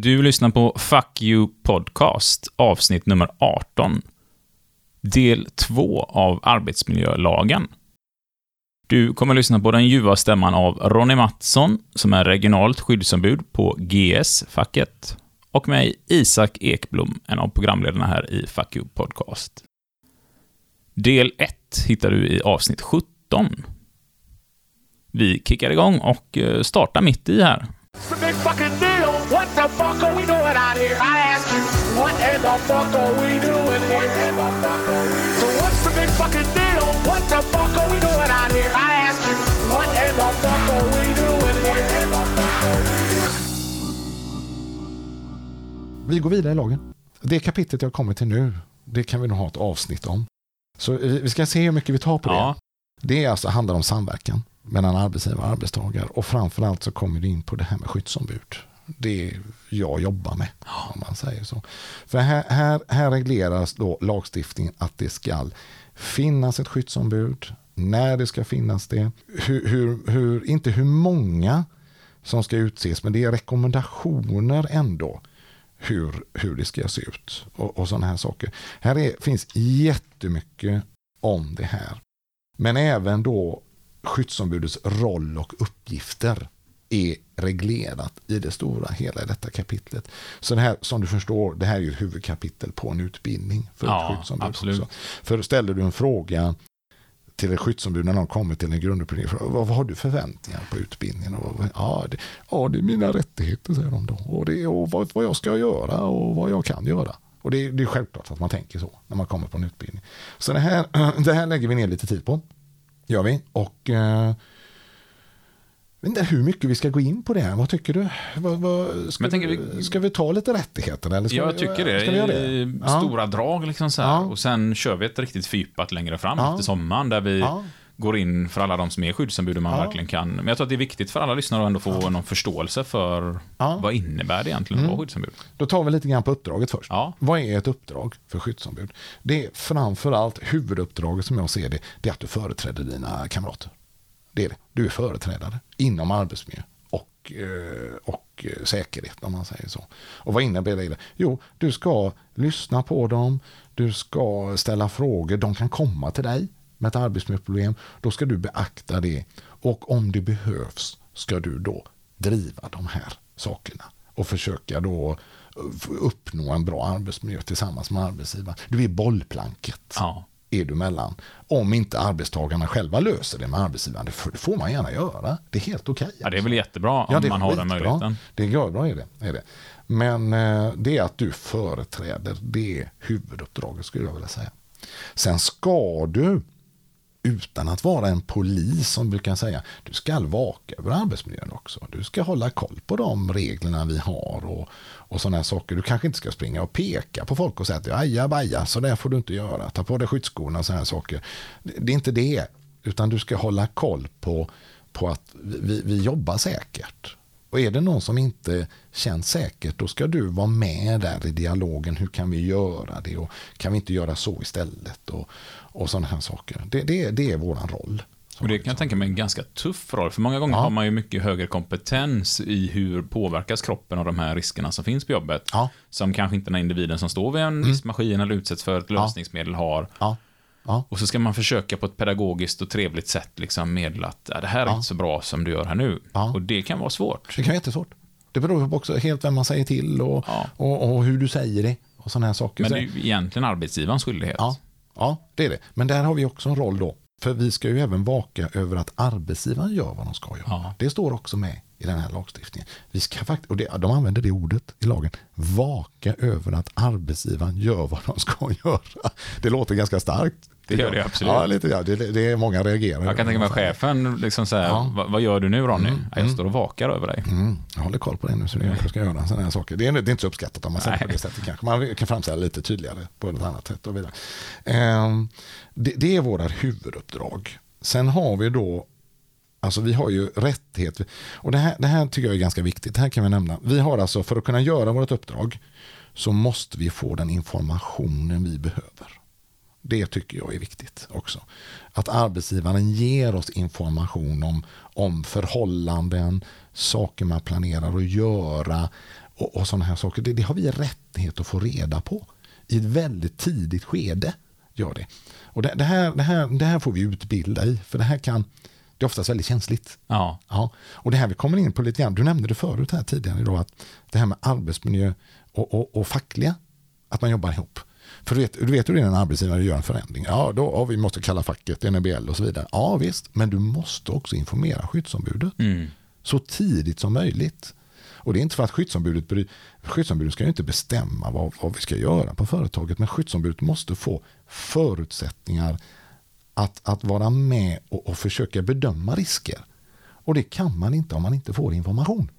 Du lyssnar på Fuck You Podcast, avsnitt nummer 18. Del 2 av arbetsmiljölagen. Du kommer lyssna på den ljuva stämman av Ronny Mattsson, som är regionalt skyddsombud på GS-facket, och mig, Isak Ekblom, en av programledarna här i Fuck You Podcast. Del 1 hittar du i avsnitt 17. Vi kickar igång och eh, startar mitt i här. It's a big fucking deal. What the fuck are we doing out here? I ask you, what in the fuck are we doing here? So what's the big fucking deal? What the fuck are we doing out here? I ask you, what in the fuck are we doing here? Vi går vidare i lagen. Det kapitlet jag kommer till nu, det kan vi nog ha ett avsnitt om. Så vi ska se hur mycket vi tar på Ja, det. Det är alltså, handlar om samverkan mellan arbetsgivare och arbetstagare. Och framförallt så kommer det in på det här med skyddsombud. Det jag jobbar med, om man säger så. För här, här, här regleras då lagstiftningen att det ska finnas ett skyddsombud, när det ska finnas det, hur, hur, hur, inte hur många som ska utses, men det är rekommendationer ändå hur, hur det ska se ut och, och sådana här saker. Här är, finns jättemycket om det här. Men även då skyddsombudets roll och uppgifter är reglerat i det stora hela i detta kapitlet. Så det här, som du förstår, det här är ju ett huvudkapitel på en utbildning för Ja, ett skyddsombud. absolut. Också. För ställer du en fråga till ett skyddsombud när de kommer till en grundutbildning. Vad, vad har du förväntningar på utbildningen? Och, ja, det, ja, det är mina rättigheter, säger de då. Och, det, och vad, vad jag ska göra och vad jag kan göra. Och det, det är självklart att man tänker så när man kommer på en utbildning. Så det här, det här lägger vi ner lite tid på. Gör vi. Och eh, vet inte hur mycket vi ska gå in på det här. Vad tycker du? Vad, vad, ska, vi, ska vi ta lite rättigheter? Eller ska jag vi, tycker det. Ska vi göra det? I Ja. stora drag liksom så här. Ja. Och sen kör vi ett riktigt fördjupat längre fram Ja. efter sommaren, där vi. Går in för alla de som är skyddsombud och man Ja. verkligen kan. Men jag tror att det är viktigt för alla lyssnare att ändå få någon förståelse för Ja. Mm. vad innebär det egentligen att vara skyddsombud. Då tar vi lite grann på uppdraget först. Ja. Vad är ett uppdrag för skyddsombud? Det är framförallt huvuduppdraget som jag ser det, det är att du företräder dina kamrater. Det är det. Du är företrädare inom arbetsmiljö och, eh, och eh, säkerhet om man säger så. Och vad innebär det? Jo, du ska lyssna på dem, du ska ställa frågor, de kan komma till dig med ett arbetsmiljöproblem, då ska du beakta det och om det behövs ska du då driva de här sakerna och försöka då uppnå en bra arbetsmiljö tillsammans med arbetsgivaren. Du är bollplanket Ja. är du mellan. Om inte arbetstagarna själva löser det med arbetsgivaren, det får, man gärna göra. Det är helt okej. Ja, det är väl jättebra om Ja, man har den möjligheten. Det är görbra är det, är det. Men eh, det är att du företräder, det är huvuduppdraget skulle jag vilja säga. Sen ska du, utan att vara en polis som brukar säga, du ska vaka över arbetsmiljön också. Du ska hålla koll på de reglerna vi har och, och sådana saker. Du kanske inte ska springa och peka på folk och säga att aja baja, så där får du inte göra. Ta på dig skyddsskorna och sådana saker. Det, det är inte det, utan du ska hålla koll på, på att vi, vi jobbar säkert. Och är det någon som inte känns säkert, då ska du vara med där i dialogen. Hur kan vi göra det? Och kan vi inte göra så istället? Och, och sådana här saker. Det, det, det är våran roll. Och det kan jag tänka mig en ganska tuff roll, för många gånger Ja. har man ju mycket högre kompetens i hur påverkas kroppen av de här riskerna som finns på jobbet. Ja. Som kanske inte den här individen som står vid en maskin eller utsätts för ett lösningsmedel har. Ja. Och så ska man försöka på ett pedagogiskt och trevligt sätt liksom meddela att det här är inte så bra som du gör här nu. Och det kan vara svårt. Det kan vara jättesvårt. Det beror på också helt vem man säger till och, och, och hur du säger det. Och sådana här saker. Men det är ju egentligen arbetsgivarens skyldighet. Ja, det är det. Men där har vi också en roll då. För vi ska ju även vaka över att arbetsgivaren gör vad de ska göra. Ja. Det står också med i den här lagstiftningen. Vi ska fakt- och det, de använder det ordet i lagen. Vaka över att arbetsgivaren gör vad de ska göra. Det låter ganska starkt. Det gör det absolut. Ja, lite, ja, det, det är många reagerar. Jag kan tänka mig chefen liksom säger, Ja. vad, gör du nu Ronny? Ja, jag står och vakar över dig. Mm, jag håller koll på det nu så det är jag ska göra. Sådana här saker. Det, är, det är inte så uppskattat om man säger på det sättet kanske. Man kan framställa lite tydligare på ett annat sätt och vidare. Ehm, det, det är våra huvuduppdrag. Sen har vi då, alltså vi har ju rättighet. Och det här, det här tycker jag är ganska viktigt. Det här kan vi nämna. Vi har alltså, för att kunna göra vårt uppdrag så måste vi få den informationen vi behöver. Det tycker jag är viktigt också. Att arbetsgivaren ger oss information om, om förhållanden, saker man planerar att göra och, och sådana här saker. Det, det har vi rättighet att få reda på i ett väldigt tidigt skede. Gör det. Och det, det, här, det, här, det här får vi utbilda i, för det här kan, det är oftast väldigt känsligt. Ja. Ja, och det här vi kommer in på lite grann, du nämnde det förut här tidigare idag, att det här med arbetsmiljö och, och, och fackliga, att man jobbar ihop. För du vet, du vet hur det är när en arbetsgivare gör en förändring. Ja, då, ja, vi måste kalla facket, NBL och så vidare. Ja, visst, men du måste också informera skyddsombudet Mm. så tidigt som möjligt. Och det är inte för att skyddsombudet, bry- skyddsombudet ska ju inte bestämma vad, vad vi ska göra på företaget, men skyddsombudet måste få förutsättningar att, att vara med och, och försöka bedöma risker. Och det kan man inte om man inte får information.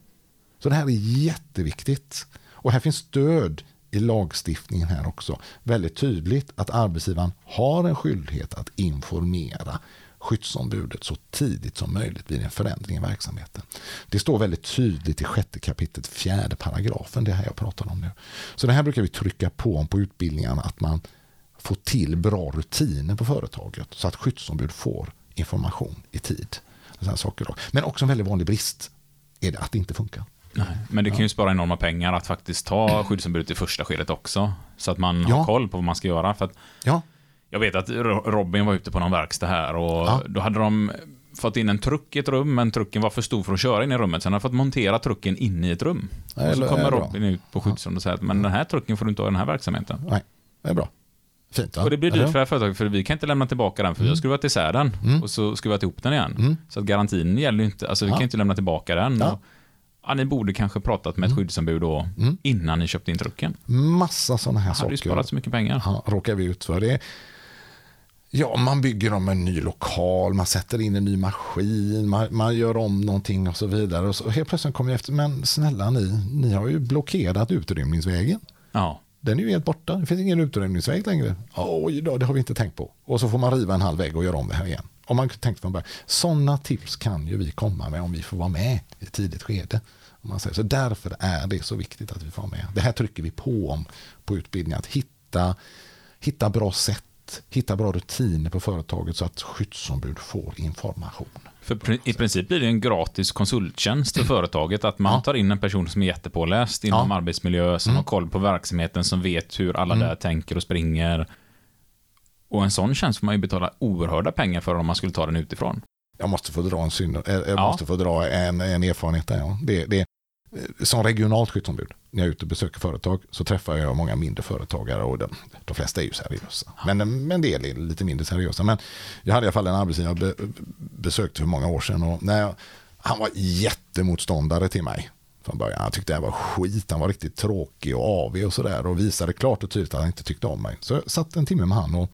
Så det här är jätteviktigt. Och här finns stöd i lagstiftningen här också. Väldigt tydligt att arbetsgivaren har en skyldighet att informera skyddsombudet så tidigt som möjligt vid en förändring i verksamheten. Det står väldigt tydligt i sjätte kapitlet, fjärde paragrafen, det här jag pratar om nu. Så det här brukar vi trycka på om på utbildningarna, att man får till bra rutiner på företaget så att skyddsombud får information i tid. Sådana saker då. Men också en väldigt vanlig brist är det att det inte funkar. Nej, men det kan ju spara enorma pengar att faktiskt ta skyddsombudet i första skedet också. Så att man Ja. har koll på vad man ska göra. För att Ja, jag vet att Ro- Robin var ute på någon verkstad här och Ja. då hade de fått in en truck i ett rum, men trucken var för stor för att köra in i rummet. Sen hade de fått montera trucken inne i ett rum. och så kommer bra. Robin ut på skyddsrummet och säger att men den här trucken får du inte ha i den här verksamheten. nej, det är bra. Fint va? Och det blir dyrt för det här företaget, för vi kan inte lämna tillbaka den, för vi har skruvat isär den och så skruvat ihop den igen. Så att garantin gäller ju inte, alltså vi Ja. kan inte lämna tillbaka den. Ja. Ja, ni borde kanske pratat med ett skyddsombud då, innan ni köpte in trucken. Massa sådana här Det hade ju saker. sparat så mycket pengar. Ja, råkar vi ut för det. Ja, man bygger om en ny lokal, man sätter in en ny maskin, man, man gör om någonting och så vidare. Och så helt plötsligt kommer jag efter, men snälla ni, ni har ju blockerat utrymningsvägen. Ja. Den är ju helt borta, det finns ingen utrymningsväg längre. Oj då, det har vi inte tänkt på. Och så får man riva en halv vägg och göra om det här igen. Om man tänkt från början. Sådana tips kan ju vi komma med om vi får vara med i ett tidigt skede. Man säger. Så därför är det så viktigt att vi får med. Det här trycker vi på om på utbildningen. Att hitta, hitta bra sätt, hitta bra rutiner på företaget så att skyddsombud får information. För i princip blir det en gratis konsulttjänst för företaget att man Ja. tar in en person som är jättepåläst inom Ja. Mm. arbetsmiljö, som har koll på verksamheten, som vet hur alla där tänker och springer. Och en sån tjänst får man ju betala oerhörda pengar för om man skulle ta den utifrån. Jag måste få dra en, synd, eh, jag Ja. måste få dra en, en erfarenhet där. Ja. Det, det, eh, som regionalt skyddsombud, när jag är ute och besöker företag, så träffar jag många mindre företagare och de, de flesta är ju seriösa. Men, men en del är lite mindre seriösa. Men jag hade i alla fall en arbetsgivare jag be, besökte för många år sedan och när jag, han var jättemotståndare till mig från början. Han tyckte det här var skit, han var riktigt tråkig och avig och sådär och visade klart och tydligt att han inte tyckte om mig. Så jag satt en timme med han och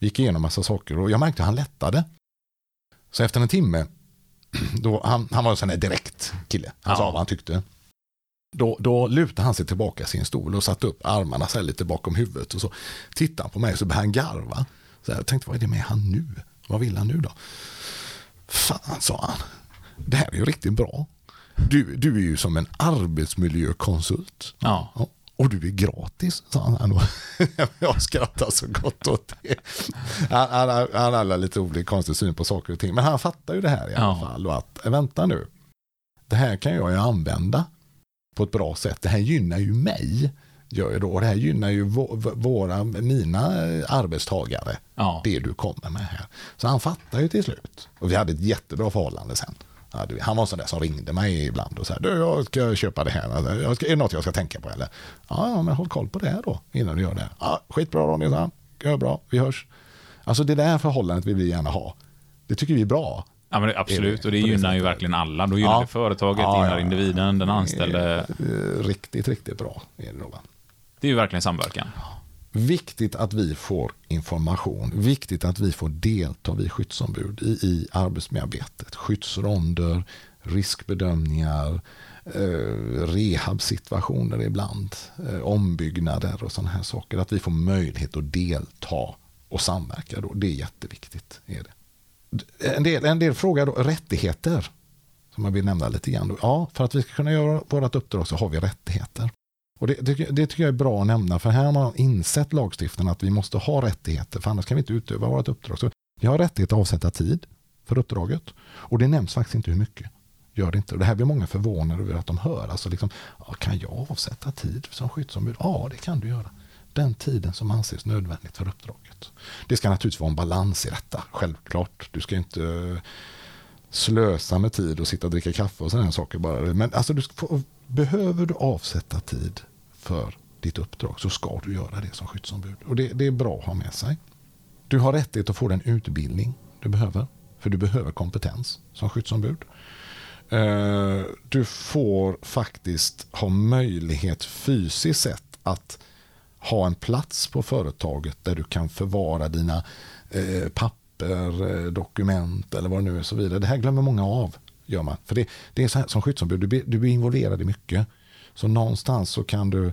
gick igenom massa saker och jag märkte att han lättade. Så efter en timme, då, han, han var en sån där direkt kille, han Ja. sa vad han tyckte. Då, då lutade han sig tillbaka i sin stol och satte upp armarna så här lite bakom huvudet och så tittade han på mig och så började han garva. Så jag tänkte, vad är det med han nu? Vad vill han nu då? Fan, sa han. Det här är ju riktigt bra. Du, du är ju som en arbetsmiljökonsult. Ja. Ja, och du är gratis, sa han. Jag skrattar så gott åt det. Han, han, hade lite olika konstig syn på saker och ting. Men han fattar ju det här i alla Ja. fall. Och att, eh, vänta nu. Det här kan jag ju använda på ett bra sätt. Det här gynnar ju mig. Gör då. Och det här gynnar ju våra, mina arbetstagare. Ja. Det du kommer med här. Så han fattar ju till slut. Och vi hade ett jättebra förhållande sen. Ja, du, han var sån där som ringde mig ibland och sa du jag ska köpa det här. Alltså, Jag ska, är det något jag ska tänka på eller? Ja, men håll koll på det här då innan du gör det. Ja, skitbra Ronny, sa han. Gör bra, vi hörs. Alltså det där förhållandet vill vi gärna ha. Det tycker vi är bra. Ja, men absolut. Och det gynnar ju verkligen alla. Då gynnar Ja. det företaget, Ja, gynnar ja, individen, den anställde. Riktigt, riktigt bra är det va? Det är ju verkligen samverkan. Viktigt att vi får information. Viktigt att vi får delta, vi skyddsombud, i, i arbetsmiljöarbetet. Skyddsronder, riskbedömningar, eh, rehabsituationer ibland, eh, ombyggnader och sådana här saker. Att vi får möjlighet att delta och samverka. Då. Det är jätteviktigt. Är det. En, del, en del frågar då, rättigheter. Som jag vill nämna lite grann. Då. Ja, för att vi ska kunna göra vårt uppdrag så har vi rättigheter. Och det, det, det tycker jag är bra att nämna, för här har man insett lagstiftaren att vi måste ha rättigheter, för annars kan vi inte utöva vårt uppdrag. Så vi har rättighet att avsätta tid för uppdraget. Och det nämns faktiskt inte hur mycket. Gör det inte. Och det här blir många förvånade över att de hör. Alltså liksom, kan jag avsätta tid som skyddsombud? Ja, det kan du göra. Den tiden som anses nödvändigt för uppdraget. Det ska naturligtvis vara en balans i detta, självklart. Du ska inte eh, slösa med tid och sitta och dricka kaffe och sådana saker bara. Men alltså, du får, behöver du avsätta tid för ditt uppdrag så ska du göra det som skyddsombud. Och det, det är bra att ha med sig. Du har rättighet att få den utbildning du behöver. För du behöver kompetens som skyddsombud. Eh, du får faktiskt ha möjlighet fysiskt sett att ha en plats på företaget där du kan förvara dina eh, papper, eh, dokument eller vad det nu är. Och så vidare. Det här glömmer många av. Gör man. För det, det är så här, som skyddsombud, du blir, du blir involverad i mycket. Så någonstans så kan du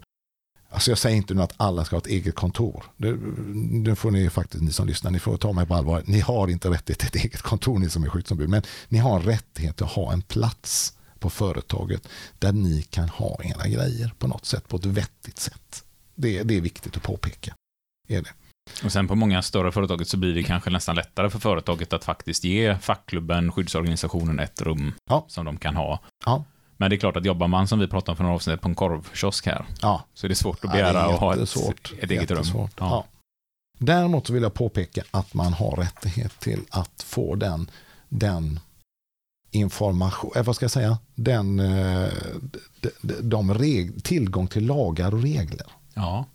Alltså jag säger inte nu att alla ska ha ett eget kontor. Det, det får ni faktiskt, ni som lyssnar, ni får ta mig på allvar. Ni har inte rättighet till ett eget kontor, ni som är skyddsombud. Men ni har rättighet att ha en plats på företaget där ni kan ha era grejer på något sätt, på ett vettigt sätt. Det, det är viktigt att påpeka. Är det. Och sen på många större företag så blir det kanske nästan lättare för företaget att faktiskt ge fackklubben, skyddsorganisationen ett rum Ja. som de kan ha. Ja. Men det är klart att jobbar man som vi pratade om för några avsnitt på en korvkiosk här, Ja. så är det svårt att Ja, begära att ha ett, ett eget rum. Ja. Ja. Däremot så vill jag påpeka att man har rättighet till att få den, den information, eh, vad ska jag säga, den, eh, de, de, de reg, tillgång till lagar och regler ja.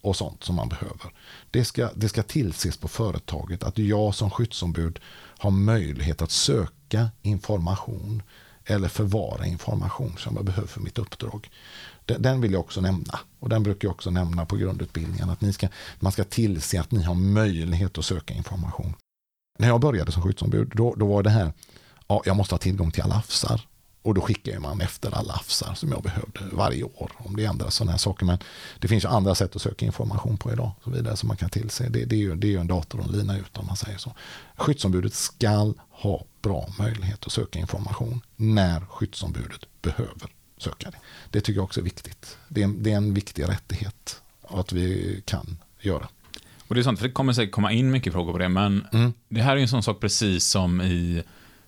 och sånt som man behöver. Det ska, det ska tillses på företaget att jag som skyddsombud har möjlighet att söka information eller förvara information som jag behöver för mitt uppdrag. Den, vill jag också nämna. Och den brukar jag också nämna på grundutbildningen. Att ni ska, man ska tillse att ni har möjlighet att söka information. När jag började som skyddsombud, då, då var det här, ja, jag måste ha tillgång till alla AFSar. Och då skickar man efter alla AFSar som jag behövde varje år. Om det ändras sådana här saker. Men det finns ju andra sätt att söka information på idag. Så vidare som man kan tillse. Det, det, är, ju, det är ju en dator och en lina ut om man säger så. Skyddsombudet ska ha bra möjlighet att söka information när skyddsombudet behöver söka det. Det tycker jag också är viktigt. Det är en, det är en viktig rättighet att vi kan göra. Och det är sånt, för det kommer säkert komma in mycket frågor på det, men Mm. det här är en sån sak precis som i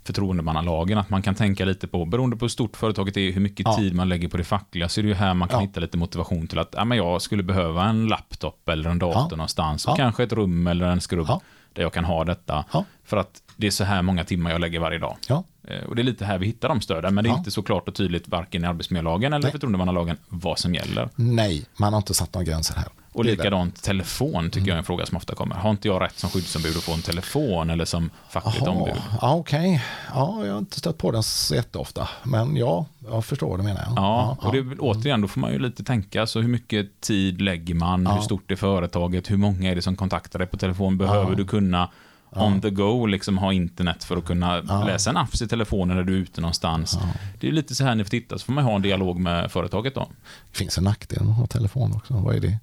förtroendemannalagen, att man kan tänka lite på, beroende på hur stort företaget är, hur mycket Ja. tid man lägger på det fackliga, så är det ju här man kan Ja. hitta lite motivation till att ja, men jag skulle behöva en laptop eller en dator Ja. någonstans, och kanske ett rum eller en skrubb där jag kan ha detta. För att det är så här många timmar jag lägger varje dag. Eh, Och det är lite här vi hittar de stöden, men det är inte så klart och tydligt varken i arbetsmiljölagen eller Nej. förtroendemannalagen vad som gäller. nej, man har inte satt några gränser här. Och likadant telefon tycker jag är en fråga som ofta kommer. Har inte jag rätt som skyddsombud att få en telefon eller som fackligt Jaha, ombud? Ja, okej. Ja, jag har inte stött på den så jätteofta. Men ja, jag förstår vad du menar. Ja, och det väl återigen, då får man ju lite tänka, så hur mycket tid lägger man, Ja. hur stort är företaget, hur många är det som kontaktar dig på telefon, behöver Ja. du kunna on the go, liksom ha internet för att kunna läsa en apps i telefonen när du är ute någonstans. Det är lite så här ni får titta, så får man ha en dialog med företaget då. Det finns en nackdel med att ha telefon också. Vad är det?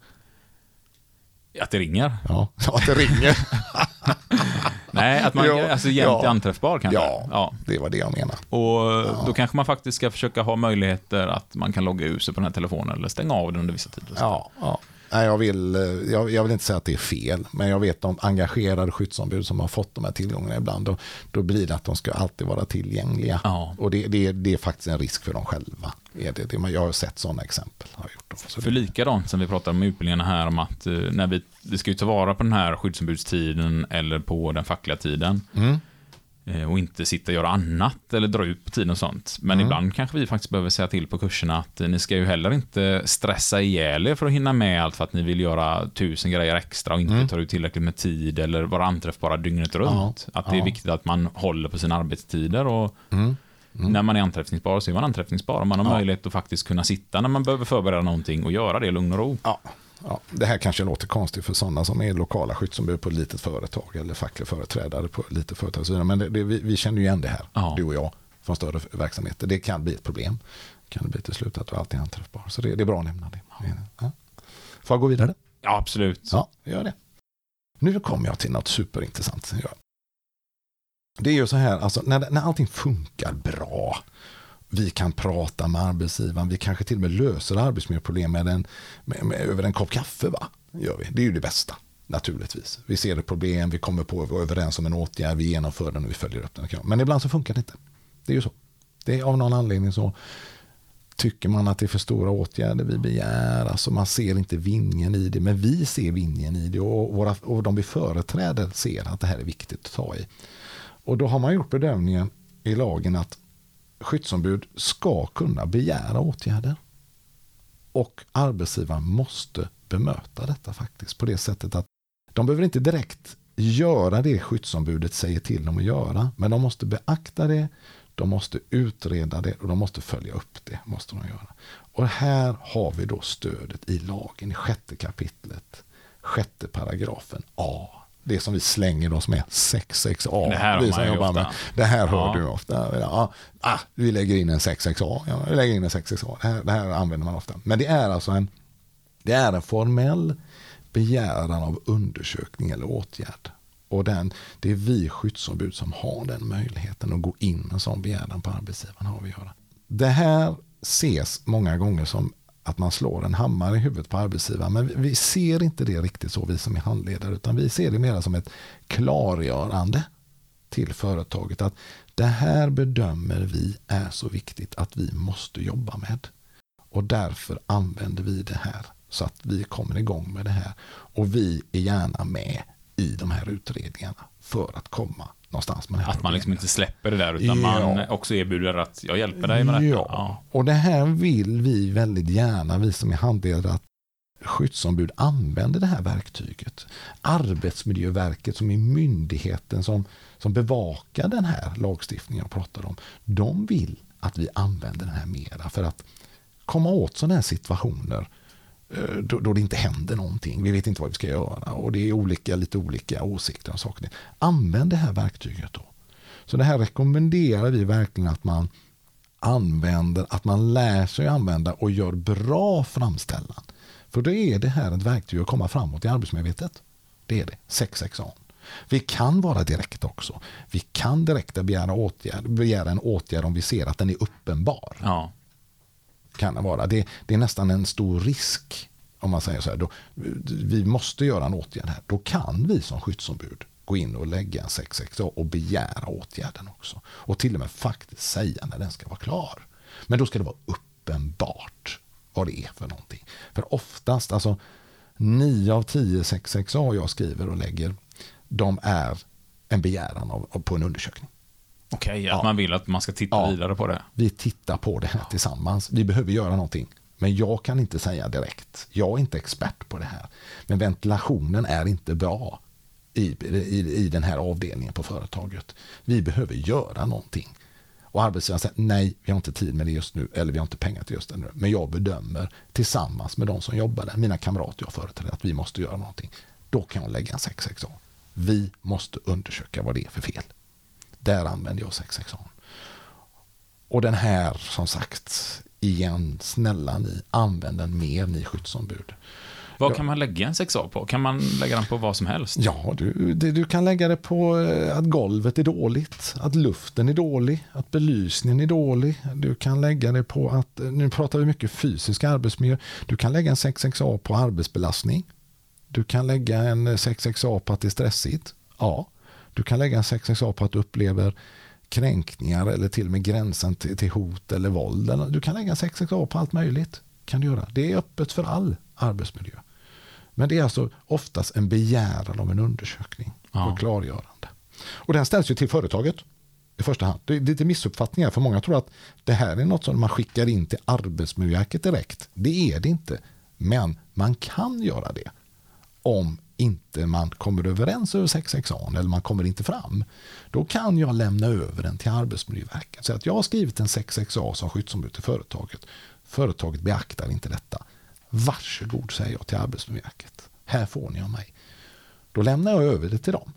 Att det ringer. Ja, att det ringer. Nej, att man Ja, alltså jämt ja. är anträffbar kanske. ja, ja. det var det jag menade. Och då kanske man faktiskt ska försöka ha möjligheter att man kan logga ur sig på den här telefonen eller stänga av den under vissa tider. Ja, ja. Nej, jag, vill, eh, jag, jag vill inte säga att det är fel, men jag vet om engagerade skyddsombud som har fått de här tillgångarna ibland, då, då blir det att de ska alltid vara tillgängliga. Ja. Och det, det, det är faktiskt en risk för dem själva. Är det, det, jag har sett sådana exempel. Har gjort då. Så För likadant som vi pratar om utbildningarna här om att eh, när vi, vi ska ju ta vara på den här skyddsombudstiden eller på den fackliga tiden mm, och inte sitta och göra annat eller dra ut på tiden och sånt. Men Mm. ibland kanske vi faktiskt behöver säga till på kurserna att eh, ni ska ju heller inte stressa ihjäl er för att hinna med allt för att ni vill göra tusen grejer extra och inte tar ut tillräckligt med tid eller vara anträffbara dygnet runt. att det är Mm. ja. viktigt att man håller på sina arbetstider och mm, när man är anträffningsbar så är man anträffningsbar. Man har Ja. möjlighet att faktiskt kunna sitta när man behöver förbereda någonting och göra det i lugn och ro. ja, ja, det här kanske låter konstigt för sådana som är lokala skyddsombud på ett litet företag eller fackliga företrädare på ett litet företag. Men det, det, vi, vi känner ju igen det här, Ja. du och jag, från större verksamheter. Det kan bli ett problem. Kan det bli till slut att du alltid är anträffbar. Så det, det är bra att nämna det. Ja. Får jag gå vidare? Ja, absolut. Ja, gör det. Nu kommer jag till något superintressant. Det är ju så här, alltså, när, när allting funkar bra, vi kan prata med arbetsgivaren, vi kanske till och med löser arbetsmiljöproblem med en, med, med, över en kopp kaffe. Va? Gör vi. Det är ju det bästa, naturligtvis. Vi ser ett problem, vi kommer på, vi är överens om en åtgärd, vi genomför den och vi följer upp den. Men ibland så funkar det inte. Det är ju så. Det är av någon anledning så tycker man att det är för stora åtgärder vi begär. Alltså man ser inte vinningen i det, men vi ser vinningen i det och, våra, och de vi företräder ser att det här är viktigt att ta i. Och då har man gjort bedömningen i lagen att skyddsombud ska kunna begära åtgärder. Och arbetsgivaren måste bemöta detta faktiskt på det sättet att de behöver inte direkt göra det skyddsombudet säger till dem att göra, men de måste beakta det, de måste utreda det och de måste följa upp det. måste de göra. Och här har vi då stödet i lagen i sjätte kapitlet, sjätte paragrafen A. Det som vi slänger oss med, 66A. Det här, vi ju ofta. med. det här hör Ja. du ofta. Ja, ah, vi lägger in en 66A. Ja, vi lägger in en 66A. Det här, det här använder man ofta. Men det är alltså en, det är en formell begäran av undersökning eller åtgärd. Och den, det är vi skyddsombud som har den möjligheten att gå in med en sån begäran på arbetsgivaren. Har vi göra. Det här ses många gånger som att man slår en hammare i huvudet på arbetsgivaren. Men vi- ser inte det riktigt så vi som är handledare. Utan vi ser det mer som ett klargörande till företaget. Att det här bedömer vi är så viktigt att vi måste jobba med. Och därför använder vi det här så att vi kommer igång med det här. Och vi är gärna med i de här utredningarna för att komma någonstans här Att man liksom inte släpper det där, utan Ja. man också erbjuder att jag hjälper dig med detta. Ja. och det här vill vi väldigt gärna, vi som är handledare, att skyddsombud använder det här verktyget. Arbetsmiljöverket som är myndigheten som, som bevakar den här lagstiftningen jag pratar om, de vill att vi använder den här mera för att komma åt sådana här situationer då, då det inte händer någonting. Vi vet inte vad vi ska göra och det är olika, lite olika åsikter om saker. Använd det här verktyget då. Så det här rekommenderar vi verkligen att man använder, att man lär sig använda och gör bra framställan. För då är det här ett verktyg att komma framåt i arbetsmedvetet. Det är det, 6-6A. Vi kan vara direkt också. Vi kan direkt begära, åtgärd, begära en åtgärd om vi ser att den är uppenbar Ja. kan det vara. Det, det är nästan en stor risk om man säger så här. Då, vi måste göra en åtgärd här. Då kan vi som skyddsombud gå in och lägga en 660 och begära åtgärden också. Och till och med faktiskt säga när den ska vara klar. Men då ska det vara uppenbart vad det är för någonting. För oftast, alltså 9 av 10 660A jag skriver och lägger, de är en begäran av, på en undersökning. Okej, att Ja. man vill att man ska titta Ja. vidare på det. Vi tittar på det här tillsammans. Vi behöver göra någonting. Men jag kan inte säga direkt. Jag är inte expert på det här. Men ventilationen är inte bra i, i, i den här avdelningen på företaget. Vi behöver göra någonting. Och arbetsgivaren säger nej, vi har inte tid med det just nu. Eller vi har inte pengar till just det nu. Men jag bedömer tillsammans med de som jobbar där, mina kamrater jag företräder, att vi måste göra någonting. Då kan jag lägga en 6-6A. Vi måste undersöka vad det är för fel. Där använder jag 6-6A. Och den här, som sagt, igen, snälla ni, använd den mer ni skyddsombud. Vad kan man lägga en 6A på? Kan man lägga den på vad som helst? Ja, du, det, du kan lägga det på eh, att golvet är dåligt, att luften är dålig, att belysningen är dålig. Du kan lägga det på att, eh, nu pratar vi mycket fysisk arbetsmiljö, du kan lägga en 6-6A på arbetsbelastning. Du kan lägga en 6-6A på att det är stressigt. Ja. Du kan lägga en 6-6A på att du upplever kränkningar eller till och med gränsen till, till hot eller våld. Du kan lägga en 6-6A på allt möjligt. Kan du göra. Det är öppet för all arbetsmiljö. Men det är alltså oftast en begäran om en undersökning Ja. och klargörande. Och den ställs ju till företaget i första hand. Det är lite missuppfattningar för många tror att det här är något som man skickar in till Arbetsmiljöverket direkt. Det är det inte. Men man kan göra det om inte man kommer överens över 6-6 eller man kommer inte fram. Då kan jag lämna över den till Arbetsmiljöverket. Så att jag har skrivit en 6-6A som skyddsombud till företaget. Företaget beaktar inte detta. Varsågod säger jag till Arbetsmiljöverket. Här får ni av mig. Då lämnar jag över det till dem.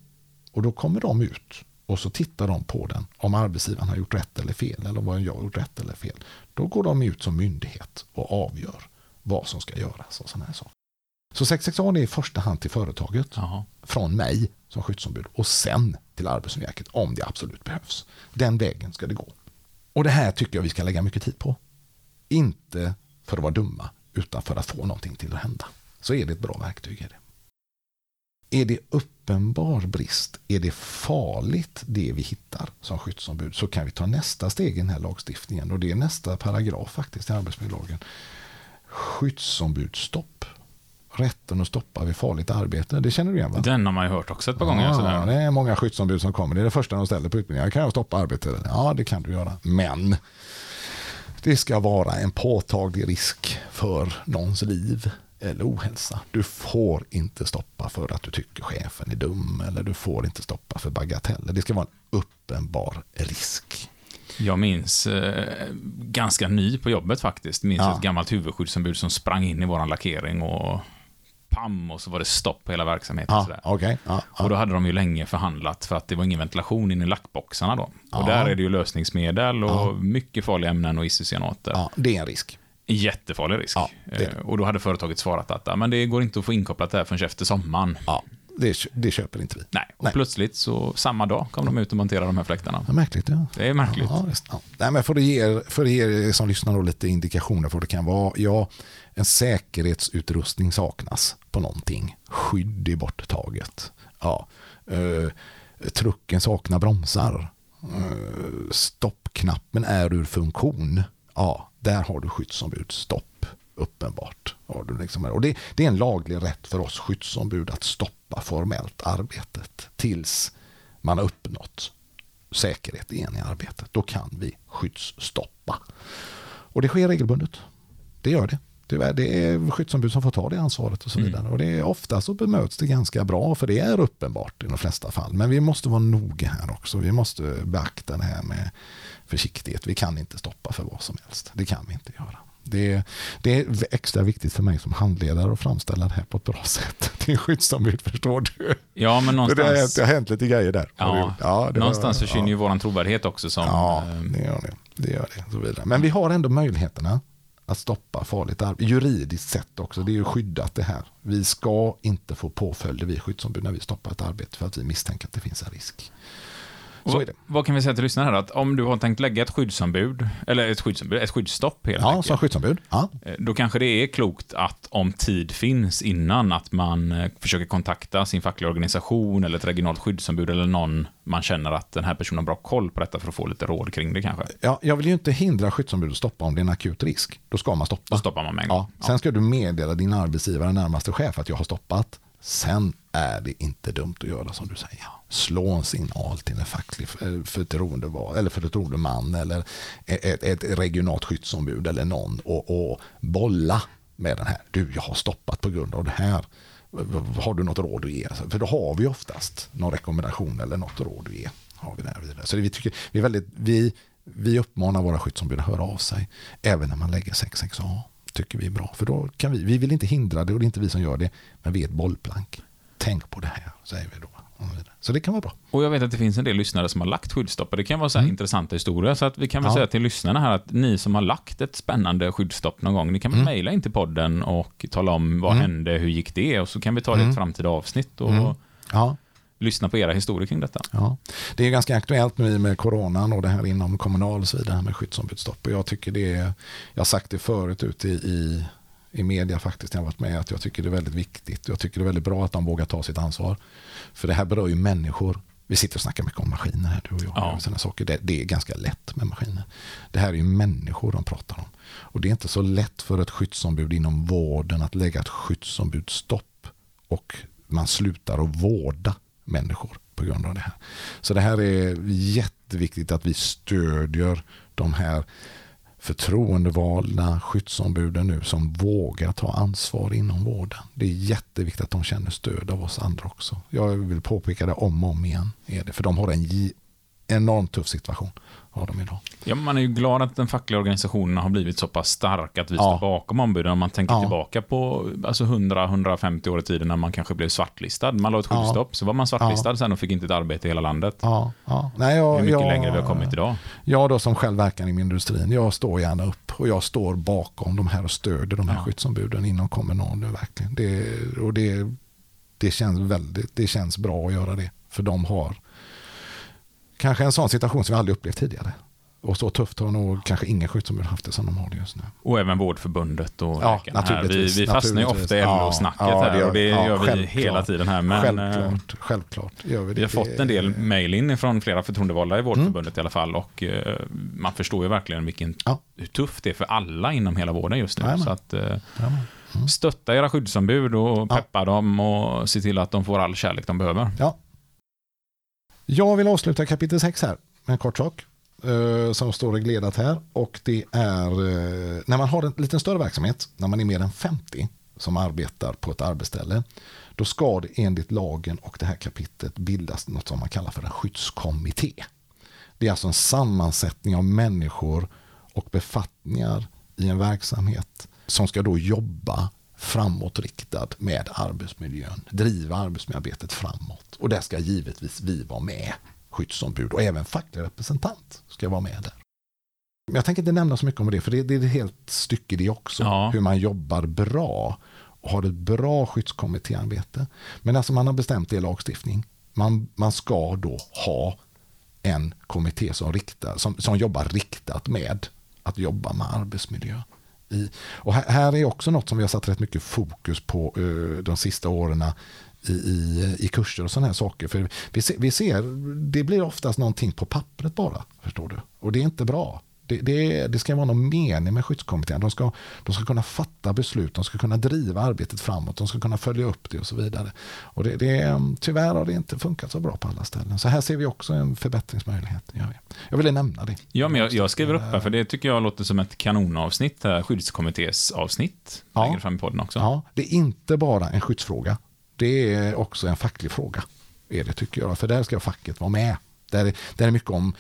Och då kommer de ut och så tittar de på den. Om arbetsgivaren har gjort rätt eller fel. Eller vad jag har gjort rätt eller fel. Då går de ut som myndighet och avgör vad som ska göras. Och sådana här saker. Så 661 är i första hand till företaget. Jaha. Från mig som skyddsombud. Och sen till Arbetsmiljöverket om det absolut behövs. Den vägen ska det gå. Och det här tycker jag vi ska lägga mycket tid på. Inte för att vara dumma, utan för att få någonting till att hända. Så är det ett bra verktyg. Är det. Är det uppenbar brist, är det farligt det vi hittar som skyddsombud så kan vi ta nästa steg i den här lagstiftningen och det är nästa paragraf faktiskt i arbetsmiljölagen. Skyddsombudsstopp. Rätten att stoppa vid farligt arbete. Det känner du igen va? Den har man ju hört också ett par gånger. Ja, Sådär. det är många skyddsombud som kommer. Det är det första de ställer på utbildningen. Kan jag stoppa arbetet? Ja, det kan du göra. Men det ska vara en påtaglig risk för någons liv eller ohälsa. Du får inte stoppa för att du tycker chefen är dum eller du får inte stoppa för bagateller. Det ska vara en uppenbar risk. Jag minns eh, ganska ny på jobbet faktiskt. Minns Ja. ett gammalt huvudskyddsombud som sprang in i våran lackering och pam och så var det stopp på hela verksamheten. Ja, sådär. okej. Ja, ja. Och då hade de ju länge förhandlat för att det var ingen ventilation in i lackboxarna då. Och där är det ju lösningsmedel och mycket farliga ämnen och isocyanater. ja, det är en risk. Jättefarlig risk. Det det. Eh, Och då hade företaget svarat att men det går inte att få inkopplat det här förrän efter sommaren. Det, det köper inte vi. Nej, och Nej. plötsligt så samma dag kom de ut och monterade de här fläktarna. Ja, märkligt. Ja. Det är märkligt. Ja, visst. ja. Nej, men för, er- för er som lyssnar då lite indikationer vad det kan vara. Ja, en säkerhetsutrustning saknas på någonting. Skydd är borttaget. Ja, eh, trucken saknar bromsar. Eh, stoppknappen är ur funktion. Ja, där har du skyddsombud. Stopp, uppenbart. Har du liksom, och det, det är en laglig rätt för oss skyddsombud att stoppa formellt arbetet tills man har uppnått säkerhet igen i arbetet. Då kan vi skyddsstoppa. Och det sker regelbundet. Det gör det. Tyvärr, det är skyddsombud som får ta det ansvaret och så vidare. Och det är, ofta så bemöts det ganska bra för det är uppenbart i de flesta fall. Men vi måste vara noga här också. Vi måste beakta det här med försiktighet. Vi kan inte stoppa för vad som helst. Det kan vi inte göra. Det, det är extra viktigt för mig som handledare att framställa det här på ett bra sätt. Till skyddsombud, förstår du? Ja, men För det, har, någonstans, det har hänt lite grejer där. Det ja. Ja, det någonstans har- försvinner ja. ju våran trovärdighet också som... Ja, eh, det gör det. det, gör det så vidare. Men vi har ändå möjligheterna att stoppa farligt arbete. Juridiskt sett också, det är ju skyddat det här. Vi ska inte få påföljder, vi skyddsombud, när vi stoppar ett arbete för att vi misstänker att det finns en risk. Så vad, är det. vad kan vi säga till lyssnarna här? Att om du har tänkt lägga ett skyddsombud, eller ett skyddsombud, ett skyddsstopp helt Ja, enkelt. som skyddsombud. Ja. Eh, Då kanske det är klokt att om tid finns innan att man eh, försöker kontakta sin fackliga organisation eller ett regionalt skyddsombud eller någon man känner att den här personen har bra koll på detta för att få lite råd kring det kanske. Ja, jag vill ju inte hindra skyddsombud att stoppa om det är en akut risk. Då ska man stoppa. Då stoppar man med en gång. Ja, sen ska du meddela din arbetsgivare, närmaste chef, att jag har stoppat. Sen är det inte dumt att göra som du säger. Slå en signal till en facklig eh, förtroendeval, eller förtroendeman eller ett, ett regionalt skyddsombud eller någon och, och bolla med den här. Du, jag har stoppat på grund av det här. Har du något råd att ge? För då har vi oftast någon rekommendation eller något råd att ge. Har vi där vidare. Så det, vi, tycker, vi, är väldigt, vi, vi uppmanar våra skyddsombud att höra av sig. Även när man lägger 66A. Tycker vi är bra. För då kan vi, vi vill inte hindra det och det är inte vi som gör det. Men vi är ett bollplank. Tänk på det här, säger vi då. Så det kan vara bra. Och jag vet att det finns en del lyssnare som har lagt skyddsstopp och det kan vara så här intressanta historier. Så att vi kan väl Mm. Ja. säga till lyssnarna här att ni som har lagt ett spännande skyddsstopp någon gång, ni kan väl Mm. mejla in till podden och tala om vad hände, hur gick det? Och så kan vi ta det i ett framtida avsnitt och Ja, lyssna på era historier kring detta. Ja, det är ganska aktuellt nu med coronan och det här inom kommunal och så vidare med skyddsombudsstopp. Och jag tycker det är, jag har sagt det förut ute i, i, i media faktiskt, när jag varit med, att jag tycker det är väldigt viktigt. Jag tycker det är väldigt bra att de vågar ta sitt ansvar. För det här berör ju människor. Vi sitter och snackar mycket om maskiner här, du och jag. Ja. och sådana saker. Det, det är ganska lätt med maskiner. Det här är ju människor de pratar om. Och det är inte så lätt för ett skyddsombud inom vården att lägga ett skyddsombudsstopp och man slutar att vårda människor på grund av det här. Så det här är jätteviktigt att vi stödjer de här förtroendevalda skyddsombuden nu som vågar ta ansvar inom vården. Det är jätteviktigt att de känner stöd av oss andra också. Jag vill påpeka det om och om igen. Är det, för de har en enormt tuff situation. Har de idag. Ja, man är ju glad att den fackliga organisationen har blivit så pass stark att vi Ja. står bakom ombuden. Om man tänker Ja. tillbaka på alltså 100-150 år i tiden när man kanske blev svartlistad. Man la ett Ja. skyddsstopp, så var man svartlistad sen och fick inte ett arbete i hela landet. Ja, ja. Nej, jag, Hur mycket jag, längre vi har kommit idag. Jag då som själv verkar inom industrin, jag står gärna upp och jag står bakom de här och stöder de här Ja. skyddsombuden inom Kommunal nu verkligen. Det, och det, det känns väldigt, det känns bra att göra det. För de har kanske en sån situation som vi aldrig upplevt tidigare. Och så tufft har nog kanske ingen skyddsombud haft det som de har det just nu. Och även Vårdförbundet och Ja, här. Vi, naturligtvis, vi fastnar ju naturligtvis. ofta i LO-snacket ja, här det gör- och det ja, gör vi hela tiden här. Men eh, självklart, självklart gör vi det. vi har fått en del mejl in från flera förtroendevalda i Vårdförbundet i alla fall och eh, man förstår ju verkligen vilken, Ja. hur tufft det är för alla inom hela vården just nu. Så att, eh, Ja. stötta era skyddsombud och peppa dem och se till att de får all kärlek de behöver. Ja. Jag vill avsluta kapitel 6 här med en kort sak eh, som står reglerat här. Och det är eh, när man har en liten större verksamhet, när man är mer än 50 som arbetar på ett arbetsställe, då ska det enligt lagen och det här kapitlet bildas något som man kallar för en skyddskommitté. Det är alltså en sammansättning av människor och befattningar i en verksamhet som ska då jobba framåtriktad med arbetsmiljön, driva arbetsmiljöarbetet framåt. Och där ska givetvis vi vara med, skyddsombud och även facklig representant ska vara med där. Men jag tänker inte nämna så mycket om det, för det, det är ett helt stycke det också. Ja. Hur man jobbar bra och har ett bra skyddskommittéarbete. Men alltså man har bestämt det i lagstiftning. Man, man ska då ha en kommitté som, riktar, som, som jobbar riktat med att jobba med arbetsmiljö. I, och här, här är också något som vi har satt rätt mycket fokus på uh, de sista åren i, i, i kurser och sådana här saker. För vi se, vi ser, det blir oftast någonting på pappret bara, förstår du. Och det är inte bra. Det, det, det ska vara någon mening med skyddskommittén. De ska, de ska kunna fatta beslut, de ska kunna driva arbetet framåt, de ska kunna följa upp det och så vidare. Och det, det, tyvärr har det inte funkat så bra på alla ställen. Så här ser vi också en förbättringsmöjlighet. vi. Jag ville nämna det. Ja, men jag, jag skriver upp här, för det tycker jag låter som ett kanonavsnitt, här, skyddskommittés avsnitt, Ja. längre fram i podden också. Ja, det är inte bara en skyddsfråga. Det är också en facklig fråga. Är det tycker jag. För där ska facket vara med. Där, är- där är mycket om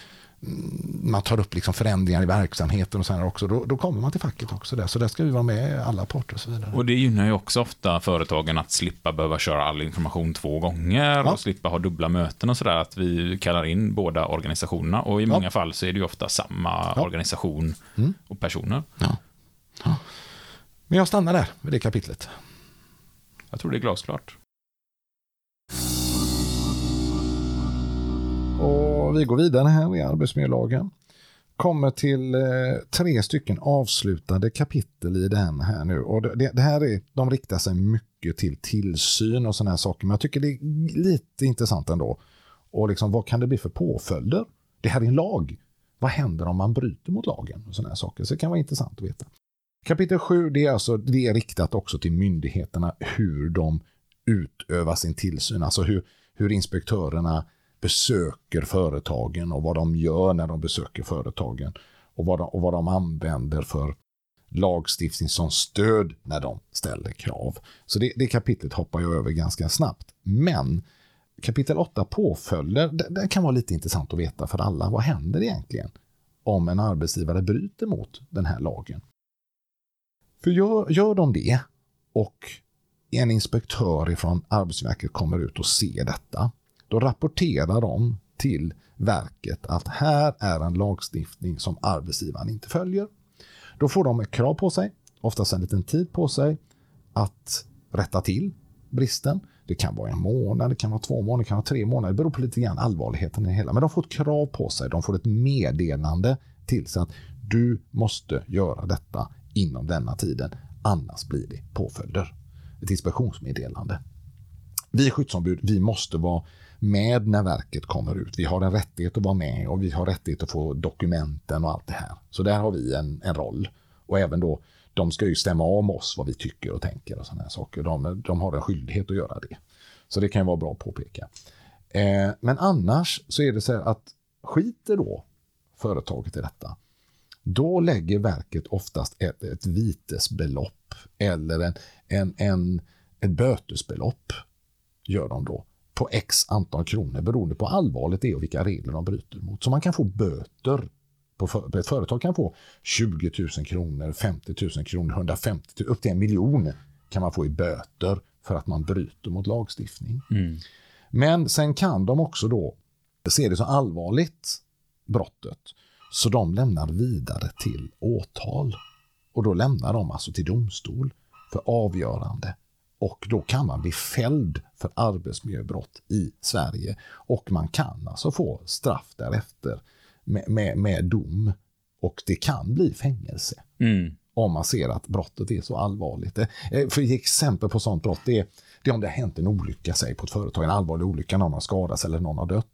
man tar upp liksom förändringar i verksamheten och sen också. Då, då kommer man till facket också där. Så där ska vi vara med alla parter och så vidare. Och det gynnar ju också ofta företagen att slippa behöva köra all information två gånger Ja. och slippa ha dubbla möten och sådär. Att vi kallar in båda organisationerna och i många fall så är det ju ofta samma Ja. organisation Mm. och personer. Ja. Ja. Men jag stannar där med det kapitlet. Jag tror det är glasklart. Och vi går vidare här i arbetsmiljölagen. Kommer till eh, tre stycken avslutade kapitel i den här nu. Och det, det här är, de riktar sig mycket till tillsyn och sådana här saker. Men jag tycker det är lite intressant ändå. Och liksom, vad kan det bli för påföljder? Det här är en lag. Vad händer om man bryter mot lagen? och såna här saker. Så det kan vara intressant att veta. Kapitel 7 det är, alltså, det är riktat också till myndigheterna hur de utövar sin tillsyn. Alltså hur, hur inspektörerna besöker företagen och vad de gör när de besöker företagen. Och vad de, och vad de använder för lagstiftning som stöd när de ställer krav. Så det, det kapitlet hoppar jag över ganska snabbt. Men kapitel 8 påföljder, det, det kan vara lite intressant att veta för alla. Vad händer egentligen om en arbetsgivare bryter mot den här lagen? För gör, gör de det och en inspektör från Arbetsverket kommer ut och ser detta, då rapporterar de till verket att här är en lagstiftning som arbetsgivaren inte följer. Då får de ett krav på sig, oftast en liten tid på sig, att rätta till bristen. Det kan vara en månad, det kan vara två månader, det kan vara tre månader. Det beror på lite grann allvarligheten i det hela. Men de får ett krav på sig, de får ett meddelande till sig att du måste göra detta inom denna tiden, annars blir det påföljder. Ett inspektionsmeddelande. Vi skyddsombud, vi måste vara med när verket kommer ut. Vi har en rättighet att vara med och vi har rättighet att få dokumenten och allt det här. Så där har vi en, en roll. Och även då, de ska ju stämma av oss vad vi tycker och tänker och sådana här saker. De, de har en skyldighet att göra det. Så det kan ju vara bra att påpeka. Eh, men annars så är det så här att skiter då företaget i detta, då lägger verket oftast ett, ett vitesbelopp eller en, en, en, ett bötesbelopp gör de då på x antal kronor beroende på hur allvarligt det är och vilka regler de bryter mot. Så man kan få böter. På för, ett företag kan få 20 000 kronor, 50 000 kronor, 150 000, upp till en miljon kan man få i böter för att man bryter mot lagstiftning. Men sen kan de också då se det så allvarligt, brottet, så de lämnar vidare till åtal. Och då lämnar de alltså till domstol för avgörande. Och då kan man bli fälld för arbetsmiljöbrott i Sverige. Och man kan alltså få straff därefter. med, med, med dom. Och det kan bli fängelse Mm. om man ser att brottet är så allvarligt. Eh, För exempel på sånt brott det är, det är om det har hänt en olycka säg, på ett företag, en allvarlig olycka, någon har skadats eller någon har dött.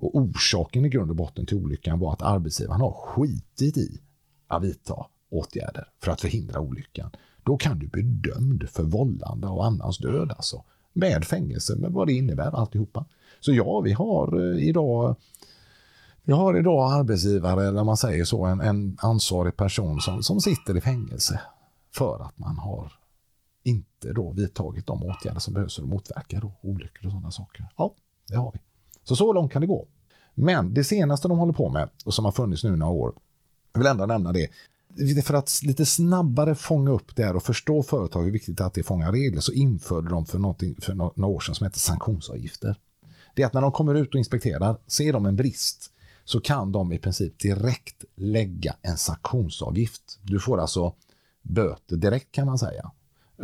Och orsaken i grund och botten till olyckan var att arbetsgivaren har skitit i att vidta åtgärder för att förhindra olyckan. Då kan du bli dömd för vållande och annans död alltså. Med fängelse, med vad det innebär alltihopa. Så ja, vi har eh, idag vi har idag arbetsgivare, eller man säger så, en, en ansvarig person som, som sitter i fängelse för att man har inte då vidtagit de åtgärder som behövs för att motverka då olyckor och sådana saker. Ja, det har vi. Så så långt kan det gå. Men det senaste de håller på med och som har funnits nu några år, jag vill ändå nämna det, för att lite snabbare fånga upp det här och förstå företag hur viktigt det är att det fångar regler så införde de för, för några år sedan som heter sanktionsavgifter. Det är att när de kommer ut och inspekterar, ser de en brist, så kan de i princip direkt lägga en sanktionsavgift. Du får alltså böter direkt kan man säga,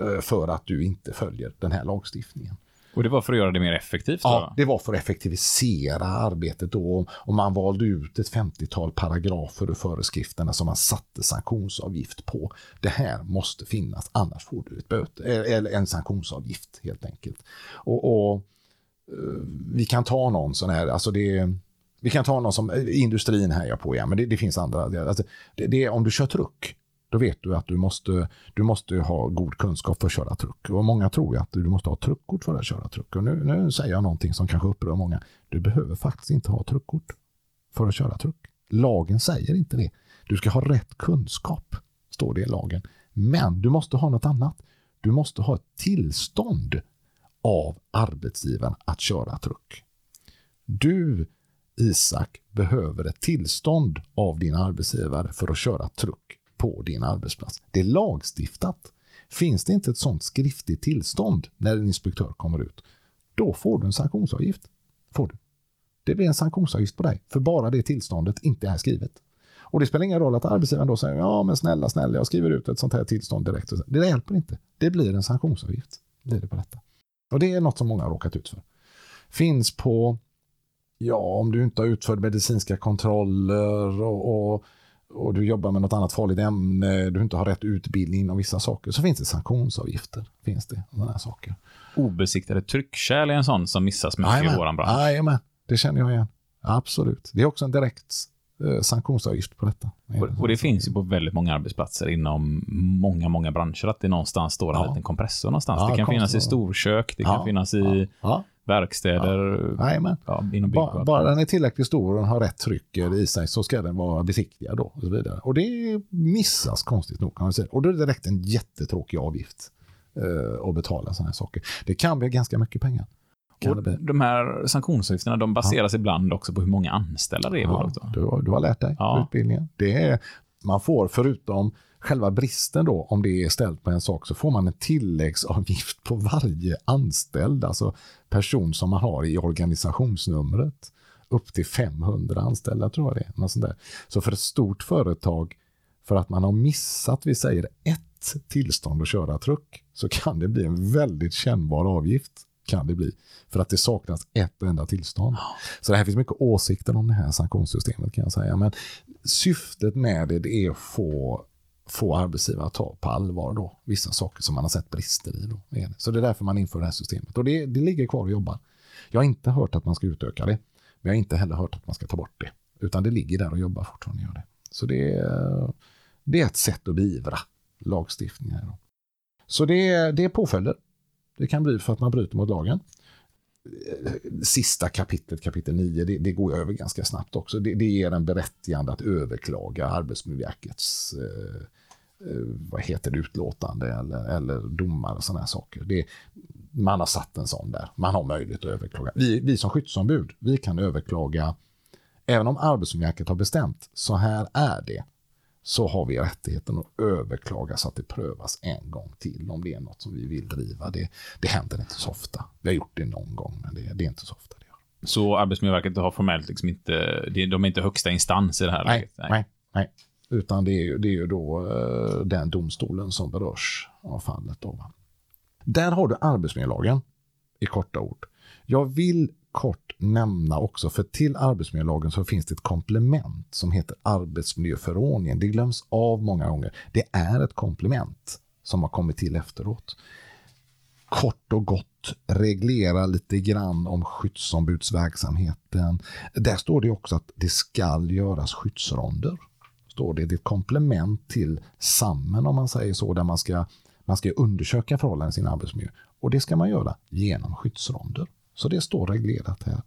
eh, för att du inte följer den här lagstiftningen. Och det var för att göra det mer effektivt? Ja, det var för att effektivisera arbetet då och man valde ut ett 50-tal paragrafer ur föreskrifterna som man satte sanktionsavgift på. Det här måste finnas, annars får du ett böter, eller en sanktionsavgift helt enkelt. Och, och eh, vi kan ta någon sån här, alltså det vi kan ta någon som eh, industrin här jag på igen, men det, det finns andra. Det, alltså, det, det är om du kör truck, då vet du att du måste, du måste ha god kunskap för att köra truck. Och många tror ju att du måste ha truckkort för att köra truck. Och nu, nu säger jag någonting som kanske upprör många. Du behöver faktiskt inte ha truckkort för att köra truck. Lagen säger inte det. Du ska ha rätt kunskap, står det i lagen. Men du måste ha något annat. Du måste ha ett tillstånd av arbetsgivaren att köra truck. Du, Isak, behöver ett tillstånd av din arbetsgivare för att köra truck på din arbetsplats. Det är lagstiftat. Finns det inte ett sådant skriftligt tillstånd när en inspektör kommer ut, då får du en sanktionsavgift. Får du. Det blir en sanktionsavgift på dig, för bara det tillståndet inte är skrivet. Och det spelar ingen roll att arbetsgivaren då säger ja men snälla, snälla, jag skriver ut ett sånt här tillstånd direkt. Det hjälper inte. Det blir en sanktionsavgift. Blir det på detta. Och det är något som många har råkat ut för. Finns på, ja om du inte har utfört medicinska kontroller och, och, och du jobbar med något annat farligt ämne, du inte har rätt utbildning om vissa saker, så finns det sanktionsavgifter. Finns det, sådana här saker. Obesiktade tryckkärl är en sån som missas mycket i Jajamän. vår bransch. Jajamän, det känner jag igen. Absolut. Det är också en direkt eh, sanktionsavgift på detta. Och, och det finns ju på väldigt många arbetsplatser inom många, många branscher att det någonstans står en Ja. liten kompressor någonstans. Ja, det kan finnas i konstigt. storkök, det kan Ja, finnas i Ja, verkstäder, ja. jajamän. inom Bara, bara den är tillräckligt stor och har rätt tryck i sig så ska den vara besiktigad då och så vidare. Och det missas konstigt nog kan man säga. Och då är det direkt en jättetråkig avgift eh, att betala sådana här saker. Det kan bli ganska mycket pengar. Och de här sanktionsavgifterna, de baseras ibland också på hur många anställda det är i Ja, bolaget. du, du har lärt dig Ja. utbildningen. Det är, man får förutom själva bristen då, om det är ställt på en sak, så får man en tilläggsavgift på varje anställd, alltså person som man har i organisationsnumret. Upp till 500 anställda tror jag det är. Något sånt där. Så för ett stort företag, för att man har missat, vi säger ett tillstånd att köra truck, så kan det bli en väldigt kännbar avgift. Kan det bli. För att det saknas ett enda tillstånd. Så det här finns mycket åsikter om det här sanktionssystemet kan jag säga. Men syftet med det, det är att få, få arbetsgivare att ta på allvar då, vissa saker som man har sett brister i. Då. Så det är därför man inför det här systemet. Och det, det ligger kvar och jobbar. Jag har inte hört att man ska utöka det, men jag har inte heller hört att man ska ta bort det. Utan det ligger där och jobbar fortfarande. Gör det. Så det är, det är ett sätt att beivra lagstiftningen. här Då. Så det det är påföljder. Det kan bli för att man bryter mot lagen sista kapitlet, kapitel 9, det, det går jag över ganska snabbt också. Det, det ger en berättigande att överklaga Arbetsmiljöverkets eh, eh, vad heter det, utlåtande eller, eller domar och sådana här saker. Det, man har satt en sån där. Man har möjlighet att överklaga. Vi, vi som skyddsombud, vi kan överklaga, även om Arbetsmiljöverket har bestämt, så här är det, så har vi rättigheten att överklaga så att det prövas en gång till om det är något som vi vill driva. Det, det händer inte så ofta. Vi har gjort det någon gång, men det, det är inte så ofta det gör. Så Arbetsmiljöverket har formellt liksom inte, de är inte högsta instans i det här Nej, läget? nej, nej. Utan det är ju, det är ju då eh, den domstolen som berörs av fallet. Då? Där har du arbetsmiljölagen i korta ord. Jag vill kort nämna också, för till arbetsmiljölagen så finns det ett komplement som heter arbetsmiljöförordningen. Det glöms av många gånger. Det är ett komplement som har kommit till efteråt. Kort och gott reglera lite grann om skyddsombudsverksamheten. Där står det också att det ska göras skyddsronder. Står det. det är ett komplement till SAMMen om man säger så, där man ska, man ska undersöka förhållanden i sin arbetsmiljö. Och det ska man göra genom skyddsronder. Så det står reglerat här.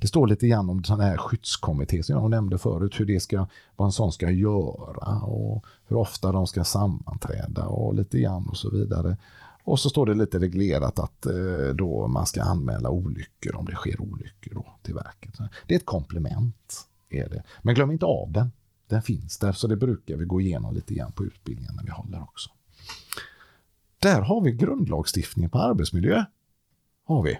Det står lite grann om den här skyddskommitté som jag nämnde förut, hur det ska, vad en sån ska göra och hur ofta de ska sammanträda och lite grann och så vidare. Och så står det lite reglerat att eh, då man ska anmäla olyckor om det sker olyckor då till verket. Det är ett komplement. Är det. Men glöm inte av den. Den finns där, så det brukar vi gå igenom lite grann på utbildningen när vi håller också. Där har vi grundlagstiftningen på arbetsmiljö. Har vi.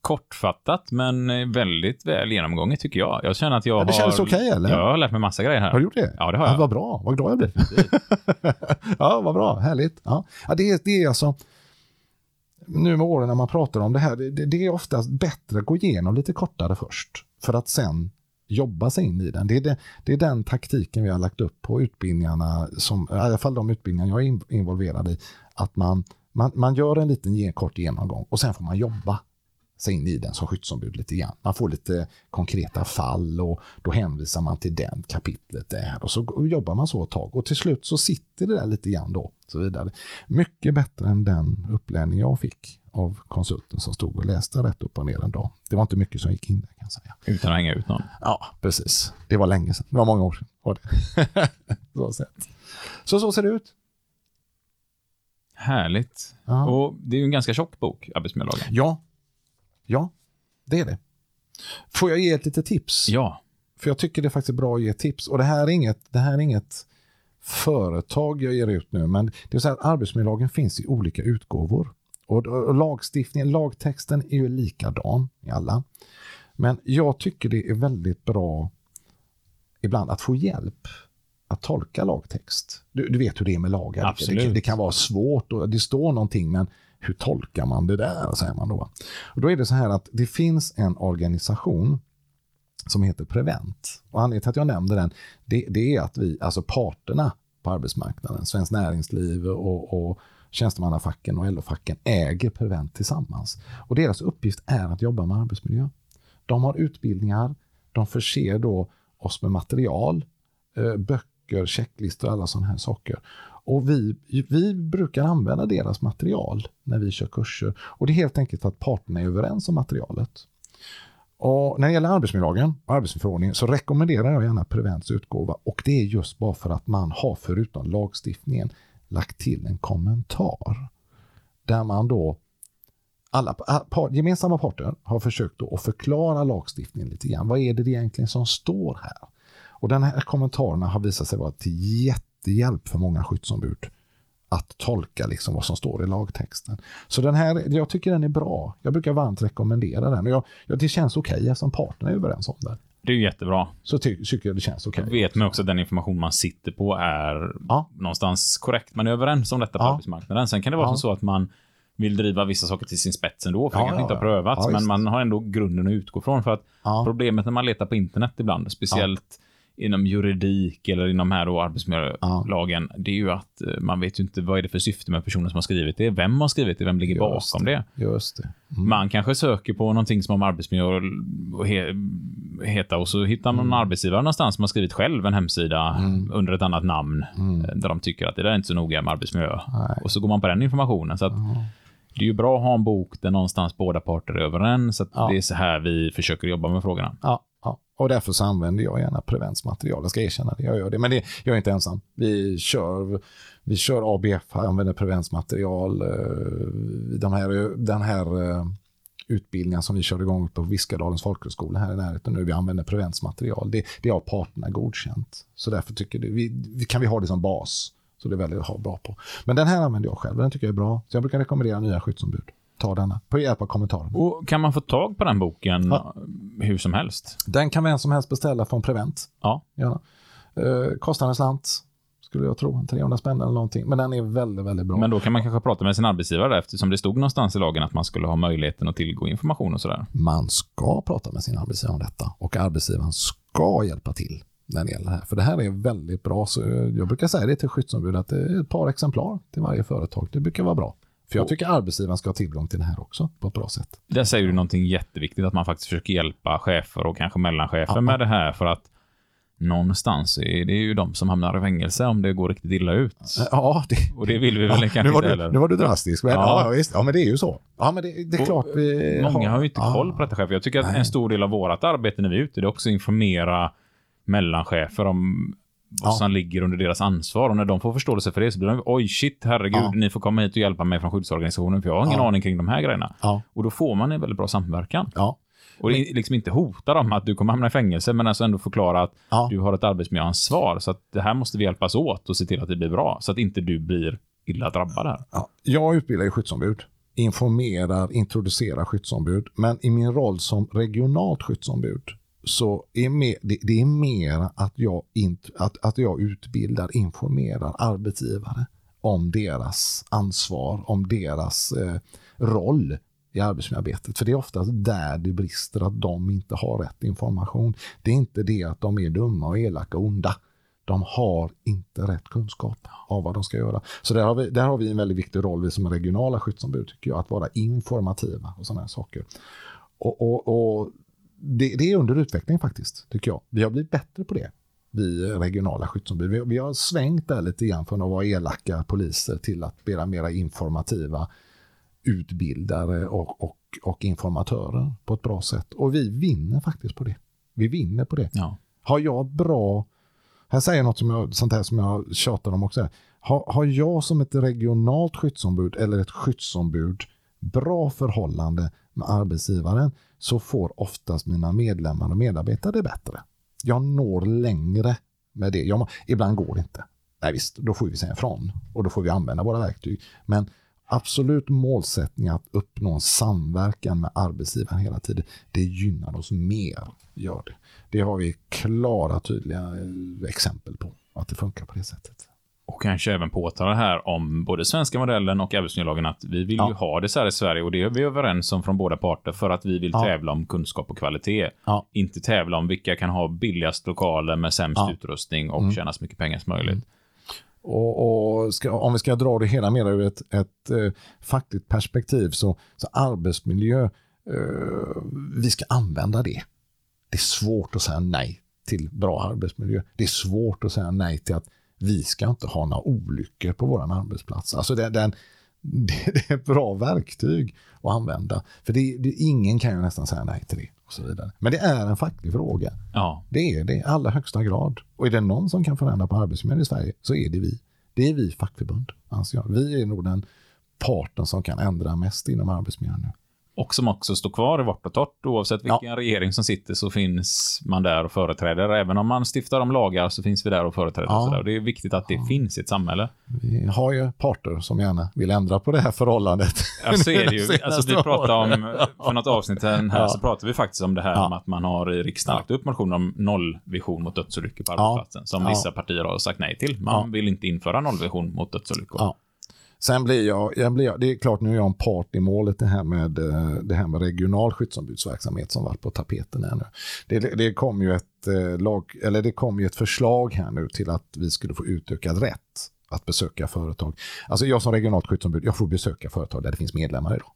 Kortfattat, men väldigt väl genomgånget tycker jag. Jag känner att jag Ja, det har... kändes okej, eller? Jag har lärt mig massa grejer här. Har du gjort det? Ja, det har jag. vad bra, vad glad jag blir. ja, vad bra, härligt. Ja. Ja, det, är, det är alltså, nu med åren när man pratar om det här, det, det är oftast bättre att gå igenom lite kortare först, för att sen jobba sig in i den. Det är, det, det är den taktiken vi har lagt upp på utbildningarna, som, i alla fall de utbildningar jag är in- involverad i, att man, man, man gör en liten kort genomgång och sen får man jobba sig in i den som skyddsombud lite grann. Man får lite konkreta fall och då hänvisar man till den kapitlet där och så jobbar man så ett tag och till slut så sitter det där lite grann då. Så vidare. Mycket bättre än den upplärning jag fick av konsulten som stod och läste rätt upp och ner en dag. Det var inte mycket som gick in där kan jag säga. Utan att hänga ut någon. Ja, precis. Det var länge sedan. Det var många år sedan. Var det. så, sett. så så ser det ut. Härligt. Ja. Och det är ju en ganska tjock bok, Arbetsmiljölagen. Ja, ja, det är det. Får jag ge ett litet tips? Ja. För jag tycker det är faktiskt bra att ge tips. Och det här är inget, det här är inget företag jag ger ut nu, men det är så här att arbetsmiljölagen finns i olika utgåvor. Och, och lagstiftningen, lagtexten är ju likadan i alla. Men jag tycker det är väldigt bra ibland att få hjälp att tolka lagtext. Du, du vet hur det är med lagar. Det, det kan vara svårt och det står någonting, men hur tolkar man det där, säger man då. Och då är det så här att det finns en organisation som heter Prevent. Och anledningen till att jag nämner den, det, det är att vi, alltså parterna på arbetsmarknaden, Svenskt Näringsliv och, och tjänstemannafacken och LO-facken äger Prevent tillsammans. Och deras uppgift är att jobba med arbetsmiljö. De har utbildningar, de förser då oss med material, eh, böcker, checklistor och alla sådana här saker. Och vi, vi brukar använda deras material när vi kör kurser. Och det är helt enkelt för att parterna är överens om materialet. Och när det gäller arbetsmiljölagen och arbetsmiljöförordningen så rekommenderar jag gärna Prevents utgåva och det är just bara för att man har förutom lagstiftningen lagt till en kommentar där man då alla par, gemensamma parter har försökt då att förklara lagstiftningen lite grann. Vad är det egentligen som står här? Och den här kommentarerna har visat sig vara till jättehjälp för många skyddsombud att tolka liksom vad som står i lagtexten. Så den här, jag tycker den är bra. Jag brukar varmt rekommendera den. Och jag, jag, det känns okej eftersom parterna är överens om det. Det är ju jättebra. Så ty, tycker jag det känns okej. Jag vet man också att den information man sitter på är Ja. någonstans korrekt. Man är överens om detta på Ja. arbetsmarknaden. Sen kan det vara Ja. så att man vill driva vissa saker till sin spets ändå, för Ja, det kanske ja, inte har prövats, men man har ändå grunden att utgå från. För att problemet när man letar på internet ibland, speciellt inom juridik eller inom här då arbetsmiljölagen, det är ju att eh, man vet ju inte vad är det för syfte med personen som har skrivit det, vem har skrivit det, vem ligger Just bakom det. Just det. Mm. Man kanske söker på någonting som har med arbetsmiljö att he, heta och så hittar man Mm. en arbetsgivare någonstans som har skrivit själv en hemsida under ett annat namn Mm. eh, där de tycker att det där är inte så noga med arbetsmiljö. Och så går man på den informationen. Så att Det är ju bra att ha en bok där någonstans båda parter är överens. Så att Ja. Det är så här vi försöker jobba med frågorna. Ja, ja. Och därför så använder jag gärna Prevents material. Jag ska erkänna det, jag gör det. Men det, jag är inte ensam. Vi kör, vi kör ABF, använder Prevents material. Eh, de här, den här eh, utbildningen som vi körde igång på Viskadalens folkhögskola här i närheten nu, vi använder Prevents material. Det, det har parterna godkänt. Så därför tycker det, vi, kan vi ha det som bas. Så det är väldigt att ha bra på. Men den här använder jag själv den tycker jag är bra. Så jag brukar rekommendera nya skyddsombud. Ta denna, på hjälp av kommentarer. Och Kan man få tag på den boken Ja. hur som helst? Den kan vem som helst beställa från Prevent. Ja. Gärna. Eh, kostar en slant. skulle jag tro. 300 spänn eller någonting. Men den är väldigt, väldigt bra. Men då kan man kanske prata med sin arbetsgivare eftersom det stod någonstans i lagen att man skulle ha möjligheten att tillgå information och sådär. Man ska prata med sin arbetsgivare om detta och arbetsgivaren ska hjälpa till när det gäller det här. För det här är väldigt bra. Så jag brukar säga det till skyddsombud att det är ett par exemplar till varje företag. Det brukar vara bra. För jag tycker arbetsgivaren ska ha tillgång till det här också på ett bra sätt. Där säger du någonting jätteviktigt, att man faktiskt försöker hjälpa chefer och kanske mellanchefer Ja. med det här för att någonstans är det ju de som hamnar i fängelse om det går riktigt illa ut. Ja, det, Och det vill vi väl kanske nu, var inte du, nu var du drastisk. Men, Ja. ja. Ja, ja, men det är ju så. Ja, men det, det är Och klart vi Många har ju inte ja. koll på detta chefer. Jag tycker att Nej. en stor del av vårt arbete när vi är ute, det är också att informera mellanchefer om vad Ja. som ligger under deras ansvar. Och när de får förståelse för det så blir de, oj shit, herregud, Ja. ni får komma hit och hjälpa mig från skyddsorganisationen, för jag har ingen Ja. aning kring de här grejerna. Och då får man en väldigt bra samverkan. ja, Och det är liksom inte hota dem att du kommer hamna i fängelse, men alltså ändå förklara att ja. du har ett arbetsmiljöansvar, så att det här måste vi hjälpas åt och se till att det blir bra, så att inte du blir illa drabbad här. Ja, jag utbildar ju skyddsombud, informerar, introducerar skyddsombud, men i min roll som regionalt skyddsombud så är mer, det, det är mer att jag, int, att, att jag utbildar, informerar arbetsgivare om deras ansvar, om deras eh, roll i arbetsmiljöarbetet. För det är oftast där det brister, att de inte har rätt information. Det är inte det att de är dumma och elaka och onda. De har inte rätt kunskap av vad de ska göra. Så där har vi, där har vi en väldigt viktig roll, vi som regionala skyddsombud, tycker jag, att vara informativa och sådana här saker. Och, och, och det, det är under utveckling faktiskt, tycker jag. Vi har blivit bättre på det, vi regionala skyddsombud. Vi, vi har svängt där lite grann från att vara elaka poliser till att bli mera informativa utbildare och, och, och informatörer på ett bra sätt. Och vi vinner faktiskt på det. Vi vinner på det. Ja. Har jag bra, här säger jag något som jag, sånt här som jag tjatar om också. Har, har jag som ett regionalt skyddsombud eller ett skyddsombud bra förhållande med arbetsgivaren så får oftast mina medlemmar och medarbetare det bättre. Jag når längre med det. Jag, ibland går det inte. Nej visst, då får vi säga ifrån och då får vi använda våra verktyg. Men absolut målsättning att uppnå en samverkan med arbetsgivaren hela tiden, det gynnar oss mer. Gör det. det har vi klara, tydliga eh, exempel på, att det funkar på det sättet. Och kanske även påtala här om både svenska modellen och arbetsmiljölagen att vi vill Ja. ju ha det så här i Sverige och det är vi överens om från båda parter för att vi vill Ja. tävla om kunskap och kvalitet. Ja. Inte tävla om vilka kan ha billigast lokaler med sämst utrustning och Mm. tjäna så mycket pengar som möjligt. Och, och ska, om vi ska dra det hela mer ur ett, ett eh, fackligt perspektiv så, så arbetsmiljö, eh, vi ska använda det. Det är svårt att säga nej till bra arbetsmiljö. Det är svårt att säga nej till att vi ska inte ha några olyckor på vår arbetsplats. Alltså det, den, det, det är ett bra verktyg att använda. För det, det, ingen kan ju nästan säga nej till det. Och så vidare. Men det är en facklig fråga. Ja. Det är det i allra högsta grad. Och är det någon som kan förändra på arbetsmiljön i Sverige så är det vi. Det är vi fackförbund, anser jag. Vi är nog den parten som kan ändra mest inom arbetsmiljön nu. Och som också står kvar i vart och torrt. Oavsett vilken regering som sitter så finns man där och företräder. Även om man stiftar om lagar så finns vi där och företräder. Ja. Och det är viktigt att det finns i ett samhälle. Vi har ju parter som gärna vill ändra på det här förhållandet. Ja, så är det ju. Alltså, vi pratade om, för något avsnitt här Ja. så pratade vi faktiskt om det här Ja. om att man har i riksdagen lagt upp motioner om nollvision mot dödsolyckor på Ja. arbetsplatsen. Som Ja. vissa partier har sagt nej till. Man Ja. vill inte införa nollvision mot dödsolyckor. Sen blir jag, jag blir, det är klart nu är jag en part i målet det här med, eh, det här med regional skyddsombudsverksamhet som varit på tapeten här nu. Det, det kom ju ett eh, lag, eller det kom ju ett förslag här nu till att vi skulle få utökad rätt att besöka företag. Alltså jag som regionalt skyddsombud, jag får besöka företag där det finns medlemmar idag.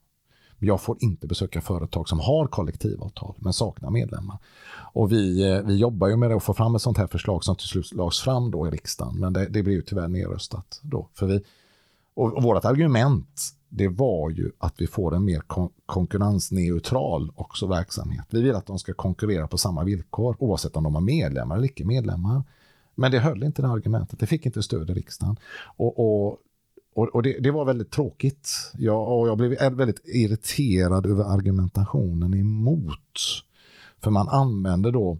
Jag får inte besöka företag som har kollektivavtal men saknar medlemmar. Och vi, eh, vi jobbar ju med att få fram ett sånt här förslag som till slut lades fram då i riksdagen. Men det, det blev ju tyvärr nedröstat då. För vi, och, och vårt argument det var ju att vi får en mer kon- konkurrensneutral också verksamhet. Vi vill att de ska konkurrera på samma villkor oavsett om de har medlemmar eller icke medlemmar. Men det höll inte det argumentet. Det fick inte stöd i riksdagen. Och, och, och, och det, det var väldigt tråkigt. Jag, och jag blev väldigt irriterad över argumentationen emot. För man använder då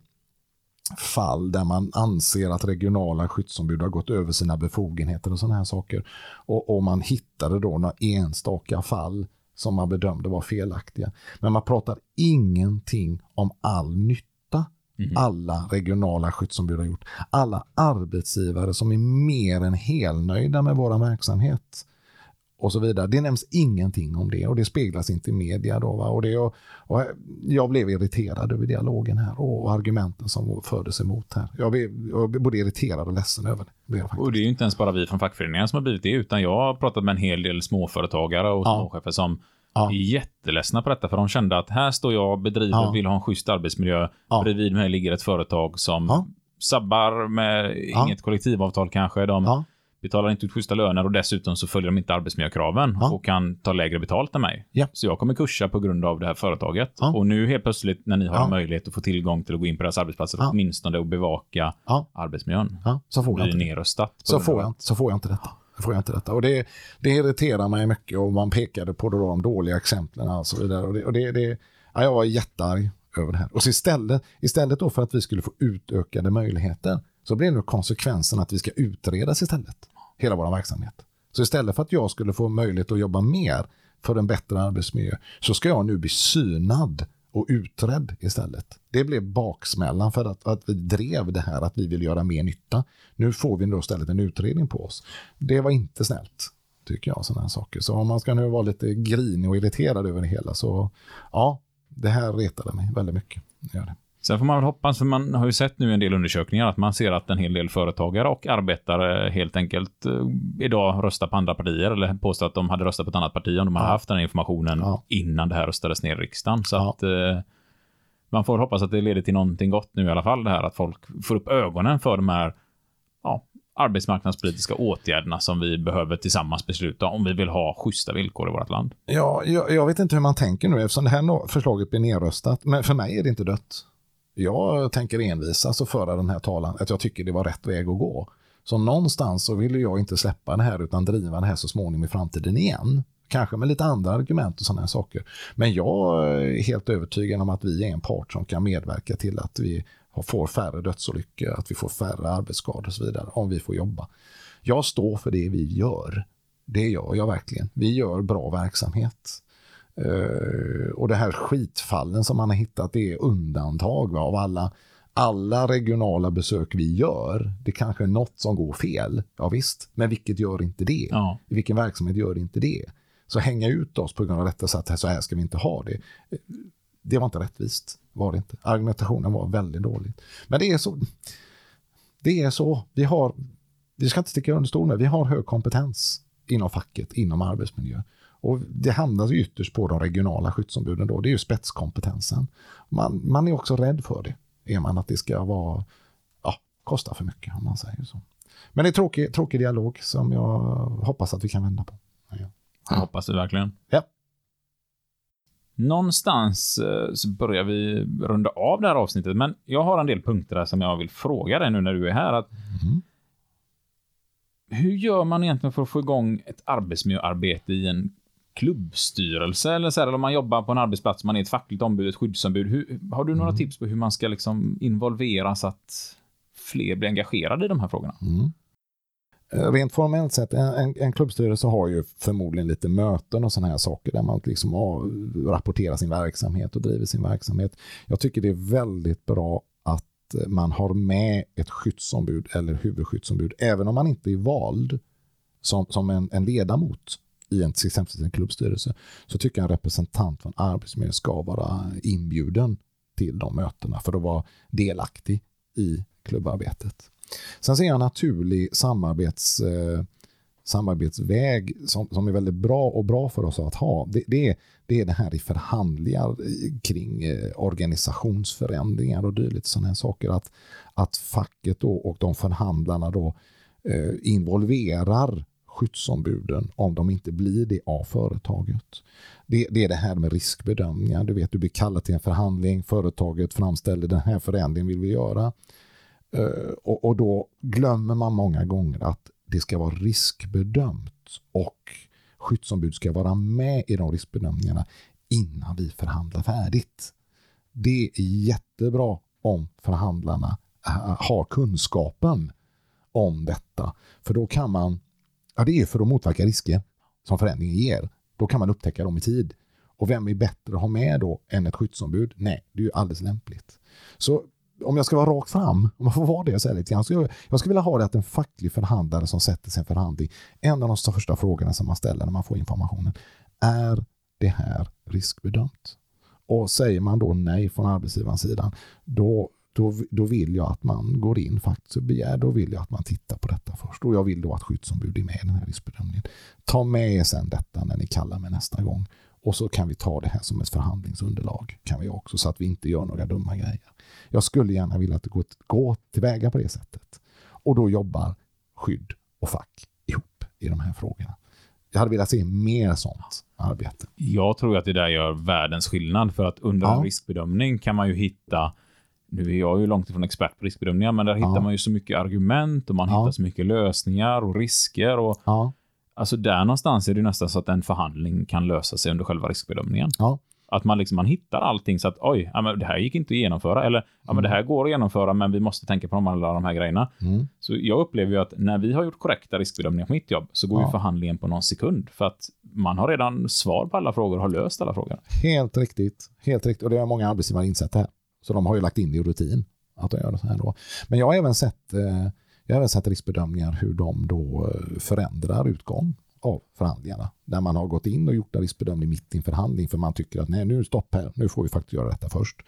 fall där man anser att regionala skyddsombud har gått över sina befogenheter och sådana här saker. Och, och man hittade då några enstaka fall som man bedömde var felaktiga. Men man pratar ingenting om all nytta alla regionala skyddsombud har gjort. Alla arbetsgivare som är mer än helnöjda med vår verksamhet och så vidare. Det nämns ingenting om det och det speglas inte i media. Då, va? Och det, och, och jag blev irriterad över dialogen här och argumenten som fördes emot här. Jag blev, jag blev både irriterad och ledsen över det. det och det är ju inte ens bara vi från fackföreningen som har blivit det, utan jag har pratat med en hel del småföretagare och Ja. småchefer som Ja. är jätteledsna på detta, för de kände att här står jag, bedriver, Ja. vill ha en schysst arbetsmiljö. Ja. Bredvid mig ligger ett företag som Ja. sabbar med inget kollektivavtal kanske. De. Betalar inte ut schyssta löner och dessutom så följer de inte arbetsmiljökraven Ja. och kan ta lägre betalt än mig. Ja. Så jag kommer kursa på grund av det här företaget. Ja. Och nu helt plötsligt när ni har möjlighet att få tillgång till att gå in på deras arbetsplatser, Ja. åtminstone att bevaka arbetsmiljön. Så får jag Blir inte det. nerröstat. så får, jag, inte- så får jag inte detta. Jag får jag inte detta. Och det, det irriterar mig mycket och man pekade på då de dåliga exemplen och så vidare. Och det, och det, det, ja, jag var jättearg över det här. Och så istället, istället då för att vi skulle få utökade möjligheter så blev nu konsekvensen att vi ska utredas istället. Hela vår verksamhet. Så istället för att jag skulle få möjlighet att jobba mer för en bättre arbetsmiljö så ska jag nu bli synad och utredd istället. Det blev baksmällan för att, att vi drev det här att vi vill göra mer nytta. Nu får vi då istället en utredning på oss. Det var inte snällt, tycker jag, sådana här saker. Så om man ska nu vara lite grinig och irriterad över det hela så, ja, det här retade mig väldigt mycket. Det Gör det. Sen får man väl hoppas, för man har ju sett nu en del undersökningar, att man ser att en hel del företagare och arbetare helt enkelt eh, idag röstar på andra partier, eller påstår att de hade röstat på ett annat parti om de hade Ja. haft den här informationen Ja. innan det här röstades ner i riksdagen. Så Ja. att eh, man får hoppas att det leder till någonting gott nu i alla fall, det här att folk får upp ögonen för de här arbetsmarknadspolitiska åtgärderna som vi behöver tillsammans besluta om vi vill ha schyssta villkor i vårt land. Ja, jag, jag vet inte hur man tänker nu eftersom det här förslaget blir nedröstat. Men för mig är det inte dött. Jag tänker envisas och föra den här talan att jag tycker det var rätt väg att gå. Så någonstans så vill jag inte släppa det här utan driva det här så småningom i framtiden igen. Kanske med lite andra argument och sådana här saker. Men jag är helt övertygad om att vi är en part som kan medverka till att vi får färre dödsolyckor, att vi får färre arbetsskador och så vidare om vi får jobba. Jag står för det vi gör. Det gör jag verkligen. Vi gör bra verksamhet. Eh, och det här skitfallen som man har hittat det är undantag va, av alla, alla regionala besök vi gör. Det kanske är något som går fel, ja visst, men vilket gör inte det? Ja. Vilken verksamhet gör inte det? Så hänga ut oss på grund av detta så att så här ska vi inte ha det. Det var inte rättvist, var det inte. Argumentationen var väldigt dålig. Men det är så. Det är så. Vi har, vi ska inte sticka under stol med, vi har hög kompetens inom facket, inom arbetsmiljö. Och det hamnar ju ytterst på de regionala skyddsombuden då, det är ju spetskompetensen. Man, man är också rädd för det, är man att det ska vara, ja, kosta för mycket om man säger så. Men det är tråkig, tråkig dialog som jag hoppas att vi kan vända på. Ja. Jag hoppas det verkligen. Ja. Någonstans eh, så börjar vi runda av det här avsnittet, men jag har en del punkter där som jag vill fråga dig nu när du är här. Att Mhm. Hur gör man egentligen för att få igång ett arbetsmiljöarbete i en klubbstyrelse? Eller, så här, eller om man jobbar på en arbetsplats, man är ett fackligt ombud, ett skyddsombud. Hur, har du några tips på hur man ska liksom involvera så att fler blir engagerade i de här frågorna? Mm. Eh, Rent formellt sett, en, en, klubbstyrelse har ju förmodligen lite möten och sådana här saker där man liksom rapporterar sin verksamhet och driver sin verksamhet. Jag tycker det är väldigt bra att man har med ett skyddsombud eller huvudskyddsombud, även om man inte är vald som, som en, en ledamot i en, till exempel en klubbstyrelse, så tycker jag en representant från Arbetsförmedlingen ska vara inbjuden till de mötena för att vara delaktig i klubbarbetet. Sen ser jag en naturlig samarbets, eh, samarbetsväg som, som är väldigt bra och bra för oss att ha. Det, det, är, det är det här i förhandlingar eh, kring eh, organisationsförändringar och dylikt sådana här saker. Att, att facket då och de förhandlarna då eh, involverar skyddsombuden om de inte blir det av företaget. Det, det är det här med riskbedömningar. Du vet, du blir kallad till en förhandling, företaget framställer den här förändringen vill vi göra. Eh, och, och då glömmer man många gånger att det ska vara riskbedömt och skyddsombud ska vara med i de riskbedömningarna innan vi förhandlar färdigt. Det är jättebra om förhandlarna eh, har kunskapen om detta. För då kan man, ja det är för att motverka risker som förändringen ger. Då kan man upptäcka dem i tid. Och vem är bättre att ha med då än ett skyddsombud? Nej, det är ju alldeles lämpligt. Så om jag ska vara rakt fram, om man får vara det så lite grann, jag, jag skulle vilja ha det att en facklig förhandlare som sätter sig i en förhandling, en av de första frågorna som man ställer när man får informationen, är det här riskbedömt? Och säger man då nej från arbetsgivarens sidan, då, då, då vill jag att man går in faktiskt och begär, då vill jag att man tittar på detta först. Och jag vill då att skyddsombud är med i den här riskbedömningen. Ta med er sen detta när ni kallar mig nästa gång. Och så kan vi ta det här som ett förhandlingsunderlag, kan vi också, så att vi inte gör några dumma grejer. Jag skulle gärna vilja att det går, går tillväga på det sättet. Och då jobbar skydd och fack ihop i de här frågorna. Jag hade velat se mer sånt arbete. Jag tror att det där gör världens skillnad för att under Ja. en riskbedömning kan man ju hitta nu är jag ju långt ifrån expert på riskbedömningar, men där hittar man ju så mycket argument och man Ja. hittar så mycket lösningar och risker. Och, Ja, alltså där någonstans är det nästan så att en förhandling kan lösa sig under själva riskbedömningen. ja, Att man, liksom, man hittar allting så att oj, ja, men det här gick inte att genomföra. Eller ja, men det här går att genomföra, men vi måste tänka på de, alla de här grejerna. mm. Så jag upplever ju att när vi har gjort korrekta riskbedömningar på mitt jobb så går Ja. ju förhandlingen på någon sekund. För att man har redan svar på alla frågor och har löst alla frågor. helt riktigt. Helt riktigt. Och det har många arbetsgivare insett det här. Så de har ju lagt in det i rutin att de gör det så här då. Men jag har även sett, eh, jag har även sett riskbedömningar hur de då eh, förändrar utgång av förhandlingarna. Där man har gått in och gjort en riskbedömning mitt i en förhandling för man tycker att nej, nu stopp här, nu får vi faktiskt göra detta först.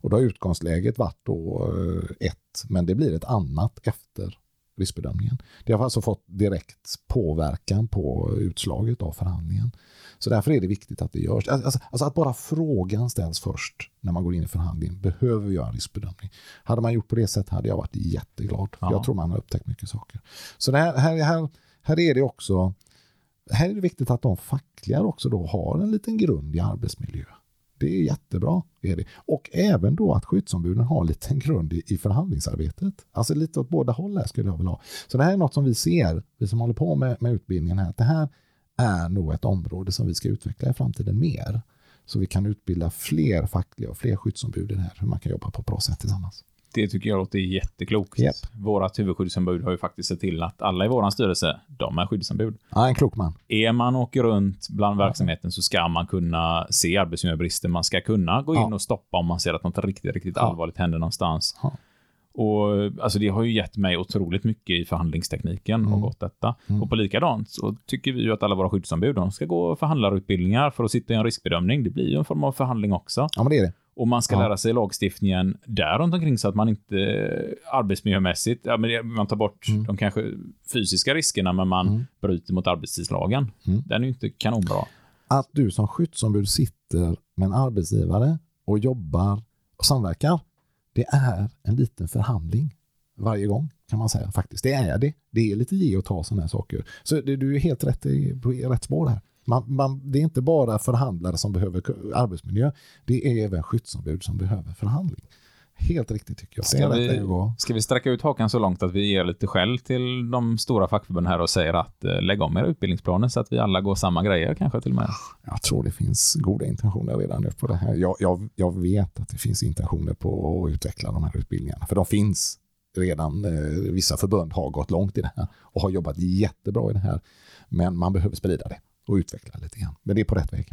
Och då har utgångsläget varit då eh, ett, men det blir ett annat efter riskbedömningen. Det har alltså fått direkt påverkan på utslaget av förhandlingen. Så därför är det viktigt att det görs. Alltså, alltså att bara frågan ställs först när man går in i förhandlingen. Behöver vi göra en riskbedömning? Hade man gjort på det sättet hade jag varit jätteglad. För Ja. Jag tror man har upptäckt mycket saker. Så här, här, här, här är det också här är det viktigt att de fackliga också då har en liten grund i arbetsmiljö. Det är jättebra. Är det. Och även då att skyddsombuden har en liten grund i, i förhandlingsarbetet. Alltså lite åt båda håll skulle jag vilja ha. Så det här är något som vi ser, vi som håller på med, med utbildningen här, att det här är nog ett område som vi ska utveckla i framtiden mer. Så vi kan utbilda fler fackliga och fler skyddsombud i det här, hur man kan jobba på ett bra sätt tillsammans. Det tycker jag låter jätteklokt. Japp. Vårat huvudskyddsombud har ju faktiskt sett till att alla i vår styrelse, de är skyddsombud. Ja, en klok man. Är man åker runt bland verksamheten så ska man kunna se arbetsmiljöbrister. Man ska kunna gå in Ja. och stoppa om man ser att något riktigt, riktigt Ja. allvarligt händer någonstans. Ja. Och alltså det har ju gett mig otroligt mycket i förhandlingstekniken och Mm. gått detta. Mm. Och på likadant så tycker vi ju att alla våra skyddsombud, de ska gå förhandlarutbildningar för att sitta i en riskbedömning. Det blir ju en form av förhandling också. Ja, men det är det. Och man ska Ja. lära sig lagstiftningen där runt omkring så att man inte arbetsmiljömässigt, ja, men man tar bort Mm. de kanske fysiska riskerna, men man Mm. bryter mot arbetstidslagen. Mm. Den är ju inte kanonbra. att du som skyddsombud sitter med en arbetsgivare och jobbar och samverkar, det är en liten förhandling varje gång kan man säga faktiskt. Det är det. Det är lite ge och ta sådana här saker. Så du är helt rätt på rätt spår här. Man, man, det är inte bara förhandlare som behöver arbetsmiljö, det är även skyddsombud som behöver förhandling. Helt riktigt tycker jag. Ska vi, ska vi sträcka ut hakan så långt att vi ger lite skäll till de stora fackförbunden här och säger att eh, lägg om era utbildningsplaner så att vi alla går samma grejer kanske till och med. Jag tror det finns goda intentioner redan nu på det här. Jag, jag, jag vet att det finns intentioner på att utveckla de här utbildningarna. För de finns redan. Eh, vissa förbund har gått långt i det här och har jobbat jättebra i det här. Men man behöver sprida det och utveckla lite grann. Men det är på rätt väg.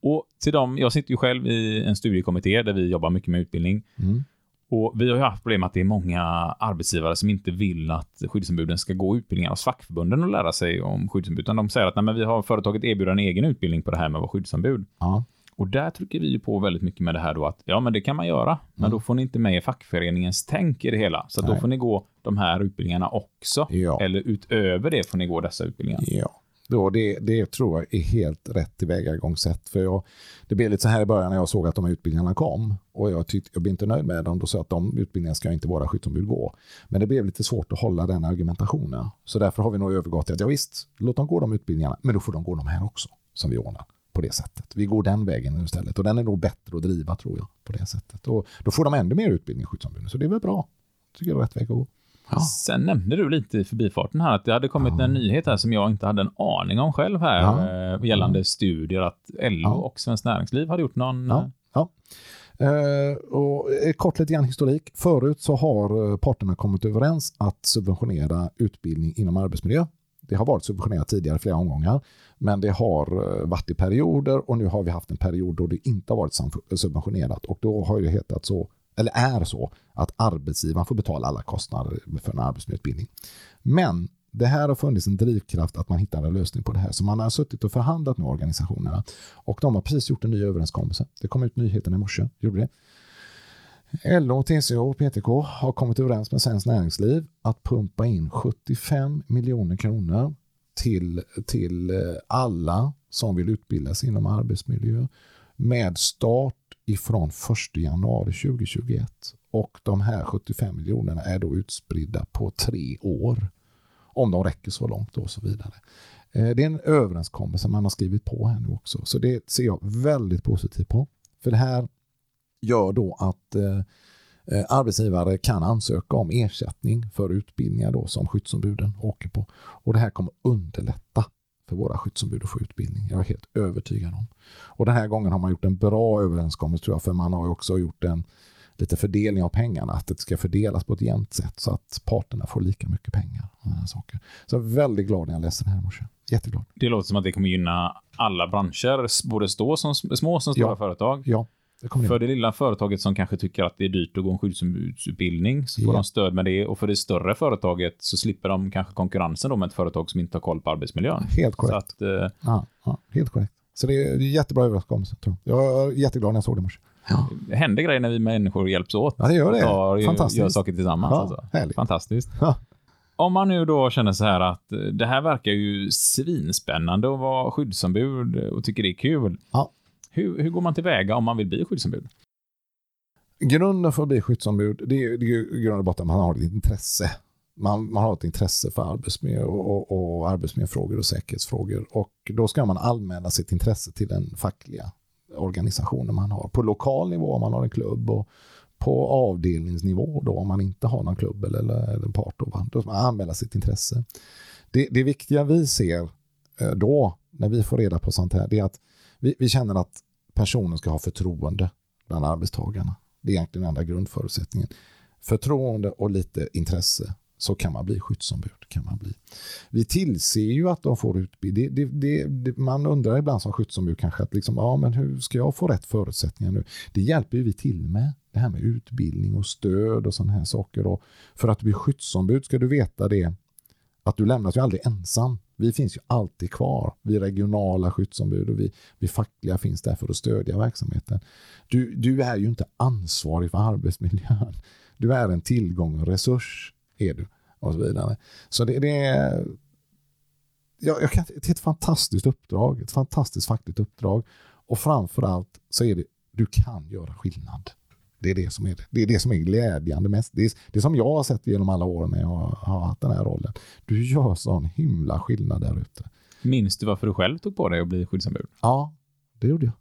Och till dem, jag sitter ju själv i en studiekommitté där vi jobbar mycket med utbildning. Mm. Och vi har ju haft problem att det är många arbetsgivare som inte vill att skyddsombuden ska gå utbildningar hos fackförbunden och lära sig om skyddsombud. Utan de säger att Nej, men vi har företaget erbjuder en egen utbildning på det här med att vara skyddsombud. Ja. Och där trycker vi ju på väldigt mycket med det här då att ja, men det kan man göra, men Mm. då får ni inte med fackföreningens tänk i det hela. Så då får ni gå de här utbildningarna också. Ja. Eller utöver det får ni gå dessa utbildningar. Ja, då det, det tror jag är helt rätt tillvägagångssätt. För jag, det blev lite så här i början när jag såg att de här utbildningarna kom och jag, tyckte, jag blev inte nöjd med dem. Då sa jag att de utbildningarna ska inte våra skyddsombud gå. Men det blev lite svårt att hålla den argumentationen. Så därför har vi nog övergått till att ja, visst, låt dem gå de utbildningarna, men då får de gå de här också som vi ordnar på det sättet. Vi går den vägen istället och den är nog bättre att driva tror jag på det sättet. Och då får de ännu mer utbildning skyddsombuden, så det är väl bra. Tycker jag är rätt väg att gå. Ja. Sen nämnde du lite i förbifarten här att det hade kommit Ja. en nyhet här som jag inte hade en aning om själv här Ja. eh, gällande studier att LO och Svenskt Näringsliv hade gjort någon... Ja, ja. Eh, och eh, kort lite grann historik. Förut så har eh, parterna kommit överens att subventionera utbildning inom arbetsmiljö. Det har varit subventionerat tidigare flera omgångar, men det har eh, varit i perioder och nu har vi haft en period då det inte har varit subventionerat och då har det hetat så eller är så, att arbetsgivaren får betala alla kostnader för en arbetsmiljöutbildning. Men det här har funnits en drivkraft att man hittar en lösning på det här. Så man har suttit och förhandlat med organisationerna och de har precis gjort en ny överenskommelse. Det kom ut nyheten i morse, gjorde det. LO, TCO och PTK har kommit överens med Svenskt Näringsliv att pumpa in 75 miljoner kronor till, till eh, alla som vill utbilda sig inom arbetsmiljö med start ifrån 1 januari 2021. Och de här 75 miljonerna är då utspridda på tre år. Om de räcker så långt och så vidare. Eh, det är en överenskommelse man har skrivit på här nu också. Så det ser jag väldigt positivt på. För det här gör då att eh, eh, arbetsgivare kan ansöka om ersättning för utbildningar då som skyddsombuden åker på. Och det här kommer underlätta för våra skyddsombud att få utbildning. Jag är helt övertygad om. Och den här gången har man gjort en bra överenskommelse tror jag, för man har också gjort en lite fördelning av pengarna, att det ska fördelas på ett jämnt sätt så att parterna får lika mycket pengar. Och saker. Så jag är väldigt glad när jag läste det här morse. Jätteglad. Det låter som att det kommer gynna alla branscher, både stå som, små som stora Ja. företag. Ja, För det. lilla företaget som kanske tycker att det är dyrt att gå en skyddsombudsutbildning så får Ja. de stöd med det. Och för det större företaget så slipper de kanske konkurrensen då med ett företag som inte har koll på arbetsmiljön. Helt Så korrekt. att, eh, Ja, ja, helt korrekt. Så det är, är jättebra överenskommelse. Tror jag. jag är jätteglad när jag såg det i morse. Ja, det händer grejer när vi människor hjälps åt. ja det gör det. Tar, Fantastiskt. Gör saker tillsammans. Ja, alltså. härligt. Fantastiskt. Ja. Om man nu då känner så här att eh, det här verkar ju svinspännande att vara skyddsombud och tycker det är kul. Ja. Hur, hur går man tillväga om man vill bli skyddsombud? Grunden för att bli skyddsombud, det är, det är i grund och botten att man har ett intresse. Man, man har ett intresse för arbetsmiljö och, och, och arbetsmiljöfrågor och säkerhetsfrågor. Och då ska man anmäla sitt intresse till den fackliga organisationen man har. På lokal nivå om man har en klubb och på avdelningsnivå då om man inte har någon klubb eller, eller en part. Då, då ska man anmäla sitt intresse. Det, det viktiga vi ser eh, då när vi får reda på sånt här det är att vi, vi känner att personen ska ha förtroende bland arbetstagarna. Det är egentligen den enda grundförutsättningen. Förtroende och lite intresse så kan man bli skyddsombud. Kan man bli. Vi tillser ju att de får utbildning. Det, det, det, man undrar ibland som skyddsombud kanske att liksom, ja, men hur ska jag få rätt förutsättningar nu? Det hjälper ju vi till med. Det här med utbildning och stöd och sådana här saker. Och för att bli skyddsombud ska du veta det att du lämnas ju aldrig ensam. Vi finns ju alltid kvar. Vi regionala skyddsombud och vi, vi fackliga finns där för att stödja verksamheten. Du, du är ju inte ansvarig för arbetsmiljön. Du är en tillgång och resurs, är du. Och så vidare. Så det, det är jag, jag kan, det är ett fantastiskt uppdrag, ett fantastiskt fackligt uppdrag. Och framförallt så är det, du kan göra skillnad. Det är det som är, det. Är, det som är glädjande mest. Det är, det som jag har sett genom alla år när jag har haft den här rollen. Du gör sån himla skillnad där ute. Minns du varför du själv tog på dig att bli skyddsombud? Ja, det gjorde jag.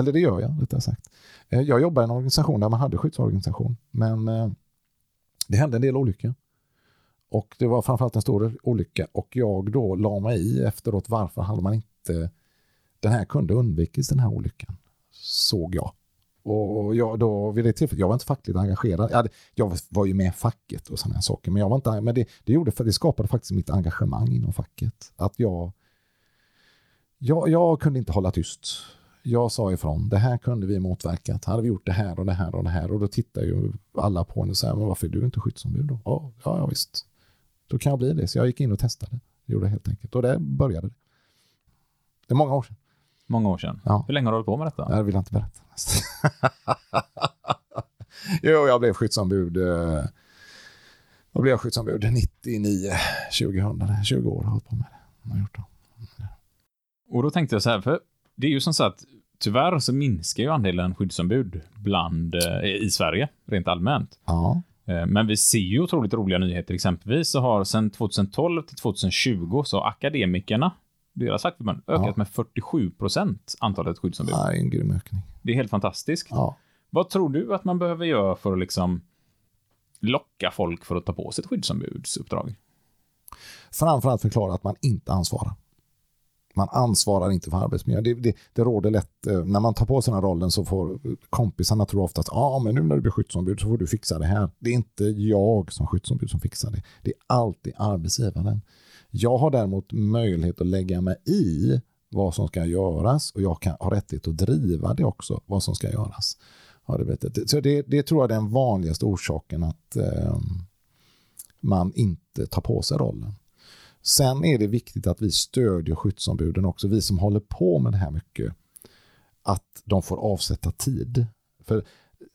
Eller det gör jag, rättare sagt. Eh, Jag jobbade i en organisation där man hade skyddsorganisation, men eh, det hände en del olyckor. Och det var framförallt en stor olycka och jag då la mig i efteråt varför hade man inte den här kunde undvikits den här olyckan, såg jag. Och jag, då, vid det tillfället, jag var inte fackligt engagerad. Jag, hade, jag var ju med i facket och sådana här saker, men, jag var inte, men det, det, gjorde, för det skapade faktiskt mitt engagemang inom facket. Att jag, jag, jag kunde inte hålla tyst. Jag sa ifrån, det här kunde vi motverkat. Hade vi gjort det här och det här och det här. Och då tittar ju alla på en och säger, men varför är du inte skyddsombud då? Ja, ja, ja visst. Då kan jag bli det. Så jag gick in och testade. Det gjorde jag helt enkelt. Och där började det. Det är många år sedan. Många år sedan. Ja. Hur länge har du hållit på med detta? Jag vill inte berätta. jo, jag blev skyddsombud. eh, Jag blev skyddsombud 99, 2000. 20 år har jag hållit på med det. Jag gjort det. Och då tänkte jag så här, för det är ju som så att tyvärr så minskar ju andelen skyddsombud bland, eh, i Sverige, rent allmänt. Ja, Eh, Men vi ser ju otroligt roliga nyheter. Exempelvis så har sedan 2012 till 2020 så har akademikerna, deras fackförbund, ökat Ja. med 47 procent antalet skyddsombud. det är en grym ökning. Det är helt fantastiskt. Ja. Vad tror du att man behöver göra för att liksom locka folk för att ta på sig ett skyddsombudsuppdrag? Framförallt förklara att man inte ansvarar. Man ansvarar inte för arbetsmiljön. Det, det, det råder lätt, eh, när man tar på sig den här rollen så får kompisarna tror oftast, ja ah, men nu när du blir skyddsombud så får du fixa det här. Det är inte jag som skyddsombud som fixar det. Det är alltid arbetsgivaren. Jag har däremot möjlighet att lägga mig i vad som ska göras och jag kan ha rättighet att driva det också, vad som ska göras. har det. Så det, det tror jag är den vanligaste orsaken att eh, man inte tar på sig rollen. Sen är det viktigt att vi stödjer skyddsombuden också, vi som håller på med det här mycket, att de får avsätta tid. För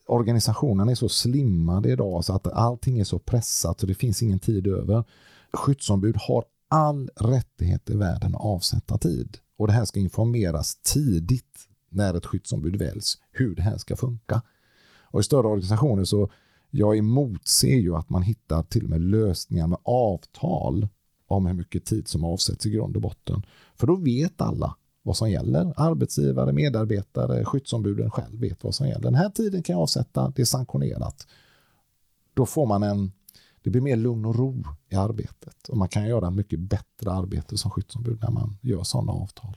organisationen är så slimmade idag så att allting är så pressat så det finns ingen tid över. Skyddsombud har all rättighet i världen att avsätta tid. Och det här ska informeras tidigt när ett skyddsombud väljs, hur det här ska funka. Och i större organisationer så jag emotser ju att man hittar till och med lösningar med avtal om hur mycket tid som avsätts i grund och botten. För då vet alla vad som gäller. Arbetsgivare, medarbetare, skyddsombuden själv vet vad som gäller. Den här tiden kan jag avsätta, det är sanktionerat. Då får man en, det blir mer lugn och ro i arbetet och man kan göra mycket bättre arbete som skyddsombud när man gör sådana avtal.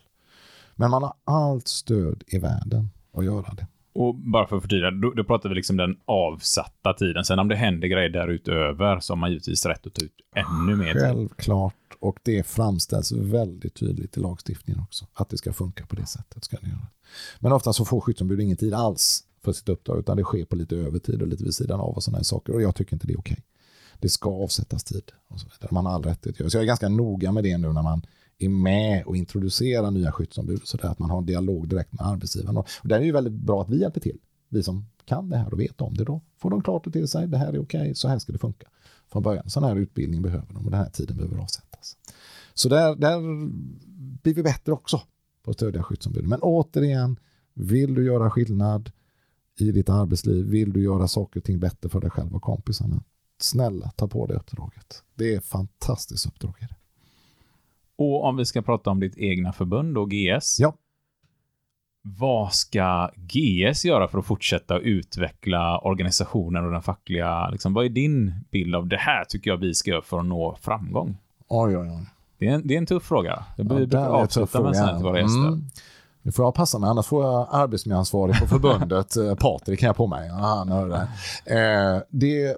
Men man har allt stöd i världen att göra det. Och bara för att förtydliga, då, då pratar vi liksom den avsatta tiden. Sen om det händer grejer därutöver så har man givetvis rätt att ta ut ännu mer. Självklart, och det framställs väldigt tydligt i lagstiftningen också. Att det ska funka på det sättet. Ska det göra. Men ofta så får skyddsombud ingen tid alls för sitt uppdrag, utan det sker på lite övertid och lite vid sidan av och sådana här saker. Och jag tycker inte det är okej. Det ska avsättas tid. Och så vidare. Man har all rätt att göra. Så jag är ganska noga med det nu när man är med och introducerar nya skyddsombud så där att man har en dialog direkt med arbetsgivaren. Och det är ju väldigt bra att vi hjälper till. Vi som kan det här och vet om det då får de klart och till sig. Det här är okej, så här ska det funka. Från början, sån här utbildning behöver de och den här tiden behöver avsättas. Så där, där blir vi bättre också på att stödja skyddsombuden. Men återigen, vill du göra skillnad i ditt arbetsliv, vill du göra saker och ting bättre för dig själv och kompisarna, snälla ta på dig uppdraget. Det är ett fantastiskt uppdrag. Och om vi ska prata om ditt egna förbund och GS. Ja. Vad ska GS göra för att fortsätta utveckla organisationen och den fackliga, liksom, vad är din bild av det här tycker jag vi ska göra för att nå framgång? Oj, oj, oj. Det är en, det är en tuff fråga. Det Ja, en avsluta med fråga. sen till våra gäster. Mm. Nu får jag passa mig, annars får jag arbetsmiljöansvarig på förbundet, eh, Patrik kan jag på mig. Hör det. Eh, det.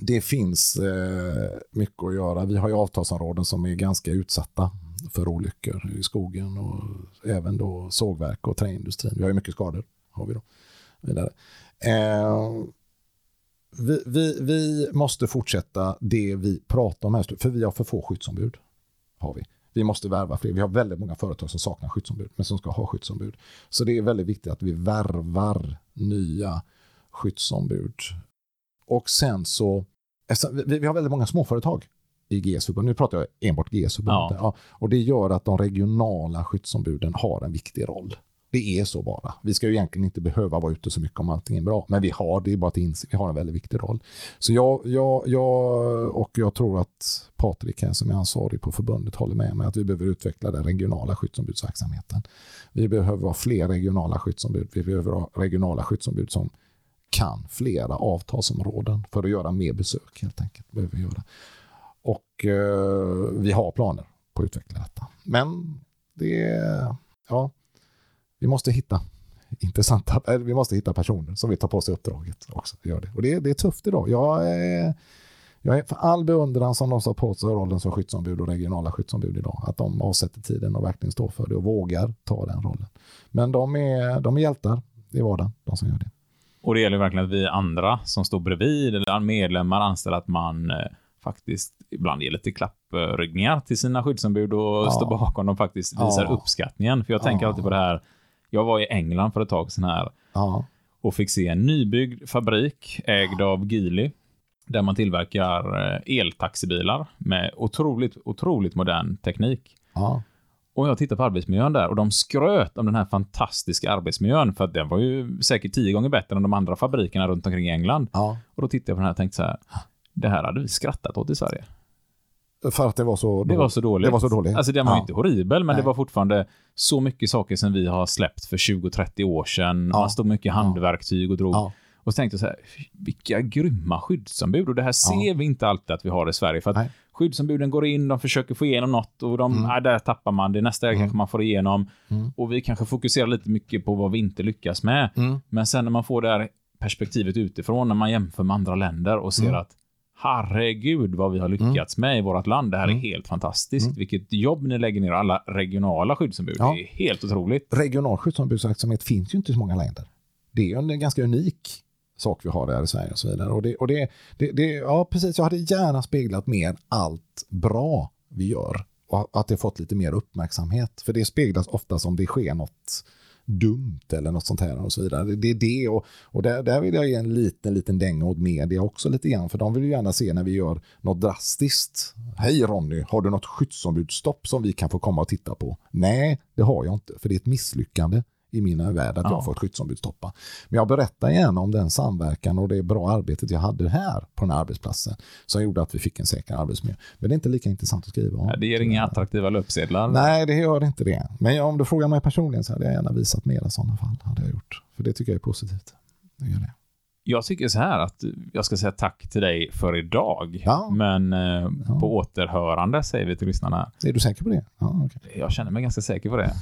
Det finns eh, mycket att göra. Vi har ju avtalsområden som är ganska utsatta för olyckor i skogen och även då sågverk och träindustrin. Vi har ju mycket skador. Har vi då. Vidare. Eh, vi, vi, vi måste fortsätta det vi pratar om här, för vi har för få skyddsombud. Har vi. Vi måste värva fler. Vi har väldigt många företag som saknar skyddsombud, men som ska ha skyddsombud. Så det är väldigt viktigt att vi värvar nya skyddsombud. Och sen så, alltså, vi, vi har väldigt många småföretag i GS-förbund. Nu pratar jag enbart GS-förbund. Ja. Ja. och det gör att de regionala skyddsombuden har en viktig roll. Det är så bara. Vi ska ju egentligen inte behöva vara ute så mycket om allting är bra. Men vi har, det är bara att inse, vi har en väldigt viktig roll. Så jag, jag, jag och jag tror att Patrik här som är ansvarig på förbundet håller med mig att vi behöver utveckla den regionala skyddsombudsverksamheten. Vi behöver ha fler regionala skyddsombud. Vi behöver ha regionala skyddsombud som kan flera avtalsområden för att göra mer besök helt enkelt. Behöver vi göra. Och eh, vi har planer på att utveckla detta. Men det är, ja, vi måste hitta intressanta, eller vi måste hitta personer som vill ta på sig uppdraget också. Gör det. Och det, är- det är tufft idag. Jag är, jag är för all beundran som de som på sig rollen som skyddsombud och regionala skyddsombud idag. Att de avsätter tiden och verkligen står för det och vågar ta den rollen. Men de är, de är hjältar i vardagen, de som gör det. Och det gäller verkligen att vi andra som står bredvid, eller medlemmar, anställer att man eh, faktiskt ibland ger lite klappryggningar till sina skyddsombud och Ja. står bakom dem faktiskt visar Ja. uppskattningen. För jag tänker Ja. alltid på det här, jag var i England för ett tag sedan här Ja, och fick se en nybyggd fabrik ägd av Geely där man tillverkar eh, eltaxibilar med otroligt, otroligt modern teknik. ja, Och jag tittade på arbetsmiljön där och de skröt om den här fantastiska arbetsmiljön för att den var ju säkert tio gånger bättre än de andra fabrikerna runt omkring England. ja. Och då tittade jag på den här och tänkte så här, det här hade vi skrattat åt i Sverige. För att det var så Det var så dåligt. Det var så dåligt. Alltså den var Ja. inte horribel, men Nej. det var fortfarande så mycket saker som vi har släppt för 20-30 år sedan. Ja. Man stod mycket handverktyg och drog. Ja. Och så tänkte jag så här, vilka grymma skyddsombud. Och det här ser vi inte alltid att vi har i Sverige. För att Nej. Skyddsombuden går in, de försöker få igenom något och de, Mm. nej, där tappar man det. Nästa mm. kanske man får igenom. Mm. Och vi kanske fokuserar lite mycket på vad vi inte lyckas med. Mm. Men sen när man får det här perspektivet utifrån, när man jämför med andra länder och ser Mm. att herregud vad vi har lyckats med i vårt land. Det här är Mm. helt fantastiskt. Mm. Vilket jobb ni lägger ner, alla regionala skyddsombud. Ja. Det är helt otroligt. Regional skyddsombudsverksamhet finns ju inte i så många länder. det är en ganska unik sak vi har där i Sverige och så vidare. Och det, och det, det, det, ja, precis, jag hade gärna speglat mer allt bra vi gör och att det fått lite mer uppmärksamhet. För det speglas ofta som det sker något dumt eller något sånt här och så vidare. Det är det och, och där, där vill jag ge en liten, liten dänga åt media också lite grann, för de vill ju gärna se när vi gör något drastiskt. Hej Ronny, har du något skyddsombudsstopp som vi kan få komma och titta på? Nej, det har jag inte, för det är ett misslyckande i min värld att ja. jag har fått skyddsombudstoppa. Men jag berättar gärna om den samverkan och det bra arbetet jag hade här på den här arbetsplatsen som gjorde att vi fick en säker arbetsmiljö. Men det är inte lika intressant att skriva om. Ja, det ger inga attraktiva löpsedlar. Nej, det gör inte det. Men om du frågar mig personligen så hade jag gärna visat mer sådana fall. Hade jag gjort. För det tycker jag är positivt. Det gör det. Jag tycker så här att jag ska säga tack till dig för idag. Ja. Men eh, ja. på återhörande säger vi till lyssnarna. Är du säker på det? Ja, okay. Jag känner mig ganska säker på det.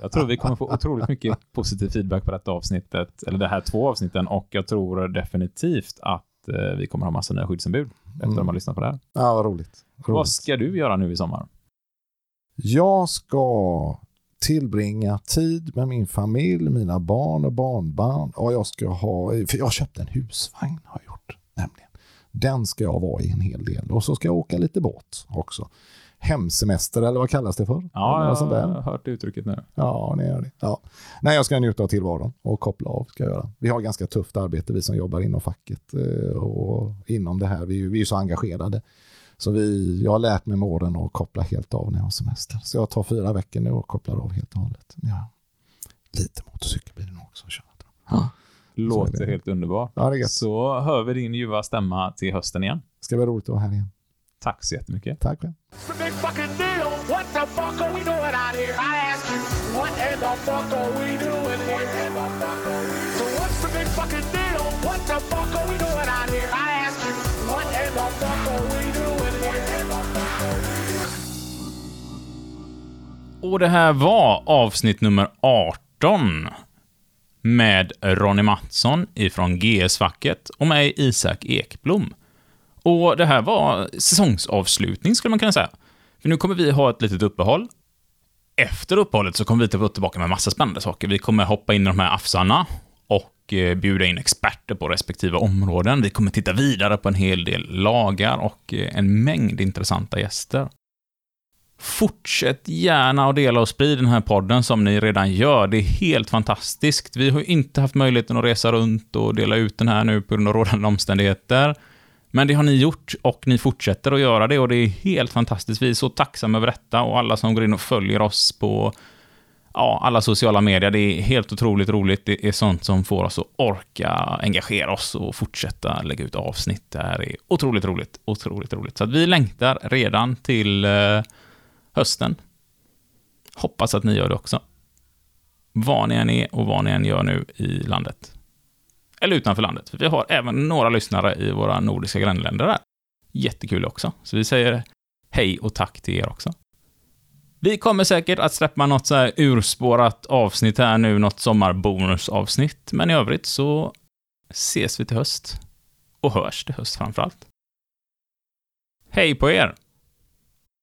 Jag tror vi kommer få otroligt mycket positiv feedback på detta avsnittet, eller det här två avsnitten, och jag tror definitivt att eh, vi kommer ha massa nya skyddsombud efter mm. att ha lyssnat på det här. Ja, vad roligt. roligt. Vad ska du göra nu i sommar? Jag ska tillbringa tid med min familj, mina barn och barnbarn. Och jag ska ha, för jag köpte en husvagn har jag gjort nämligen. Den ska jag vara i en hel del. Och så ska jag åka lite båt också. Hemsemester eller vad kallas det för? Ja, jag har hört uttrycket nu. Ja, ni gör det. Ja. Nej, jag ska njuta av tillvaron och koppla av. Ska jag göra. Vi har ganska tufft arbete, vi som jobbar inom facket eh, och inom det här. Vi, vi är så engagerade. Så vi, jag har lärt mig med åren att koppla helt av när jag har semester. Så jag tar fyra veckor nu och kopplar av helt och hållet. Ja. Lite motorcykel blir det nog också. Ja. Låter helt underbart. Ja, det så hör vi din ljuva stämma till hösten igen. Ska bli roligt att vara här igen. Tack så jättemycket. Tack själv. Och det här var avsnitt nummer 18 med Ronny Mattsson ifrån GS-facket och mig Isak Ekblom. Och det här var säsongsavslutning skulle man kunna säga. För nu kommer vi ha ett litet uppehåll. Efter uppehållet så kommer vi tillbaka med massa spännande saker. Vi kommer hoppa in i de här afsarna och eh, bjuda in experter på respektive områden. Vi kommer titta vidare på en hel del lagar och eh, en mängd intressanta gäster. Fortsätt gärna att dela och sprida den här podden som ni redan gör. Det är helt fantastiskt. Vi har inte haft möjligheten att resa runt och dela ut den här nu på grund av rådande omständigheter. Men det har ni gjort och ni fortsätter att göra det och det är helt fantastiskt. Vi är så tacksamma över detta och alla som går in och följer oss på ja, alla sociala medier. Det är helt otroligt roligt. Det är sånt som får oss att orka engagera oss och fortsätta lägga ut avsnitt. Det här är otroligt roligt. Otroligt roligt. Så att vi längtar redan till eh, hösten. Hoppas att ni gör det också. Var ni än är och vad ni än gör nu i landet. Eller utanför landet, för vi har även några lyssnare i våra nordiska grannländer där. Jättekul också. Så vi säger hej och tack till er också. Vi kommer säkert att släppa något så här urspårat avsnitt här nu, något sommarbonusavsnitt, men i övrigt så ses vi till höst. Och hörs till höst framför allt. Hej på er!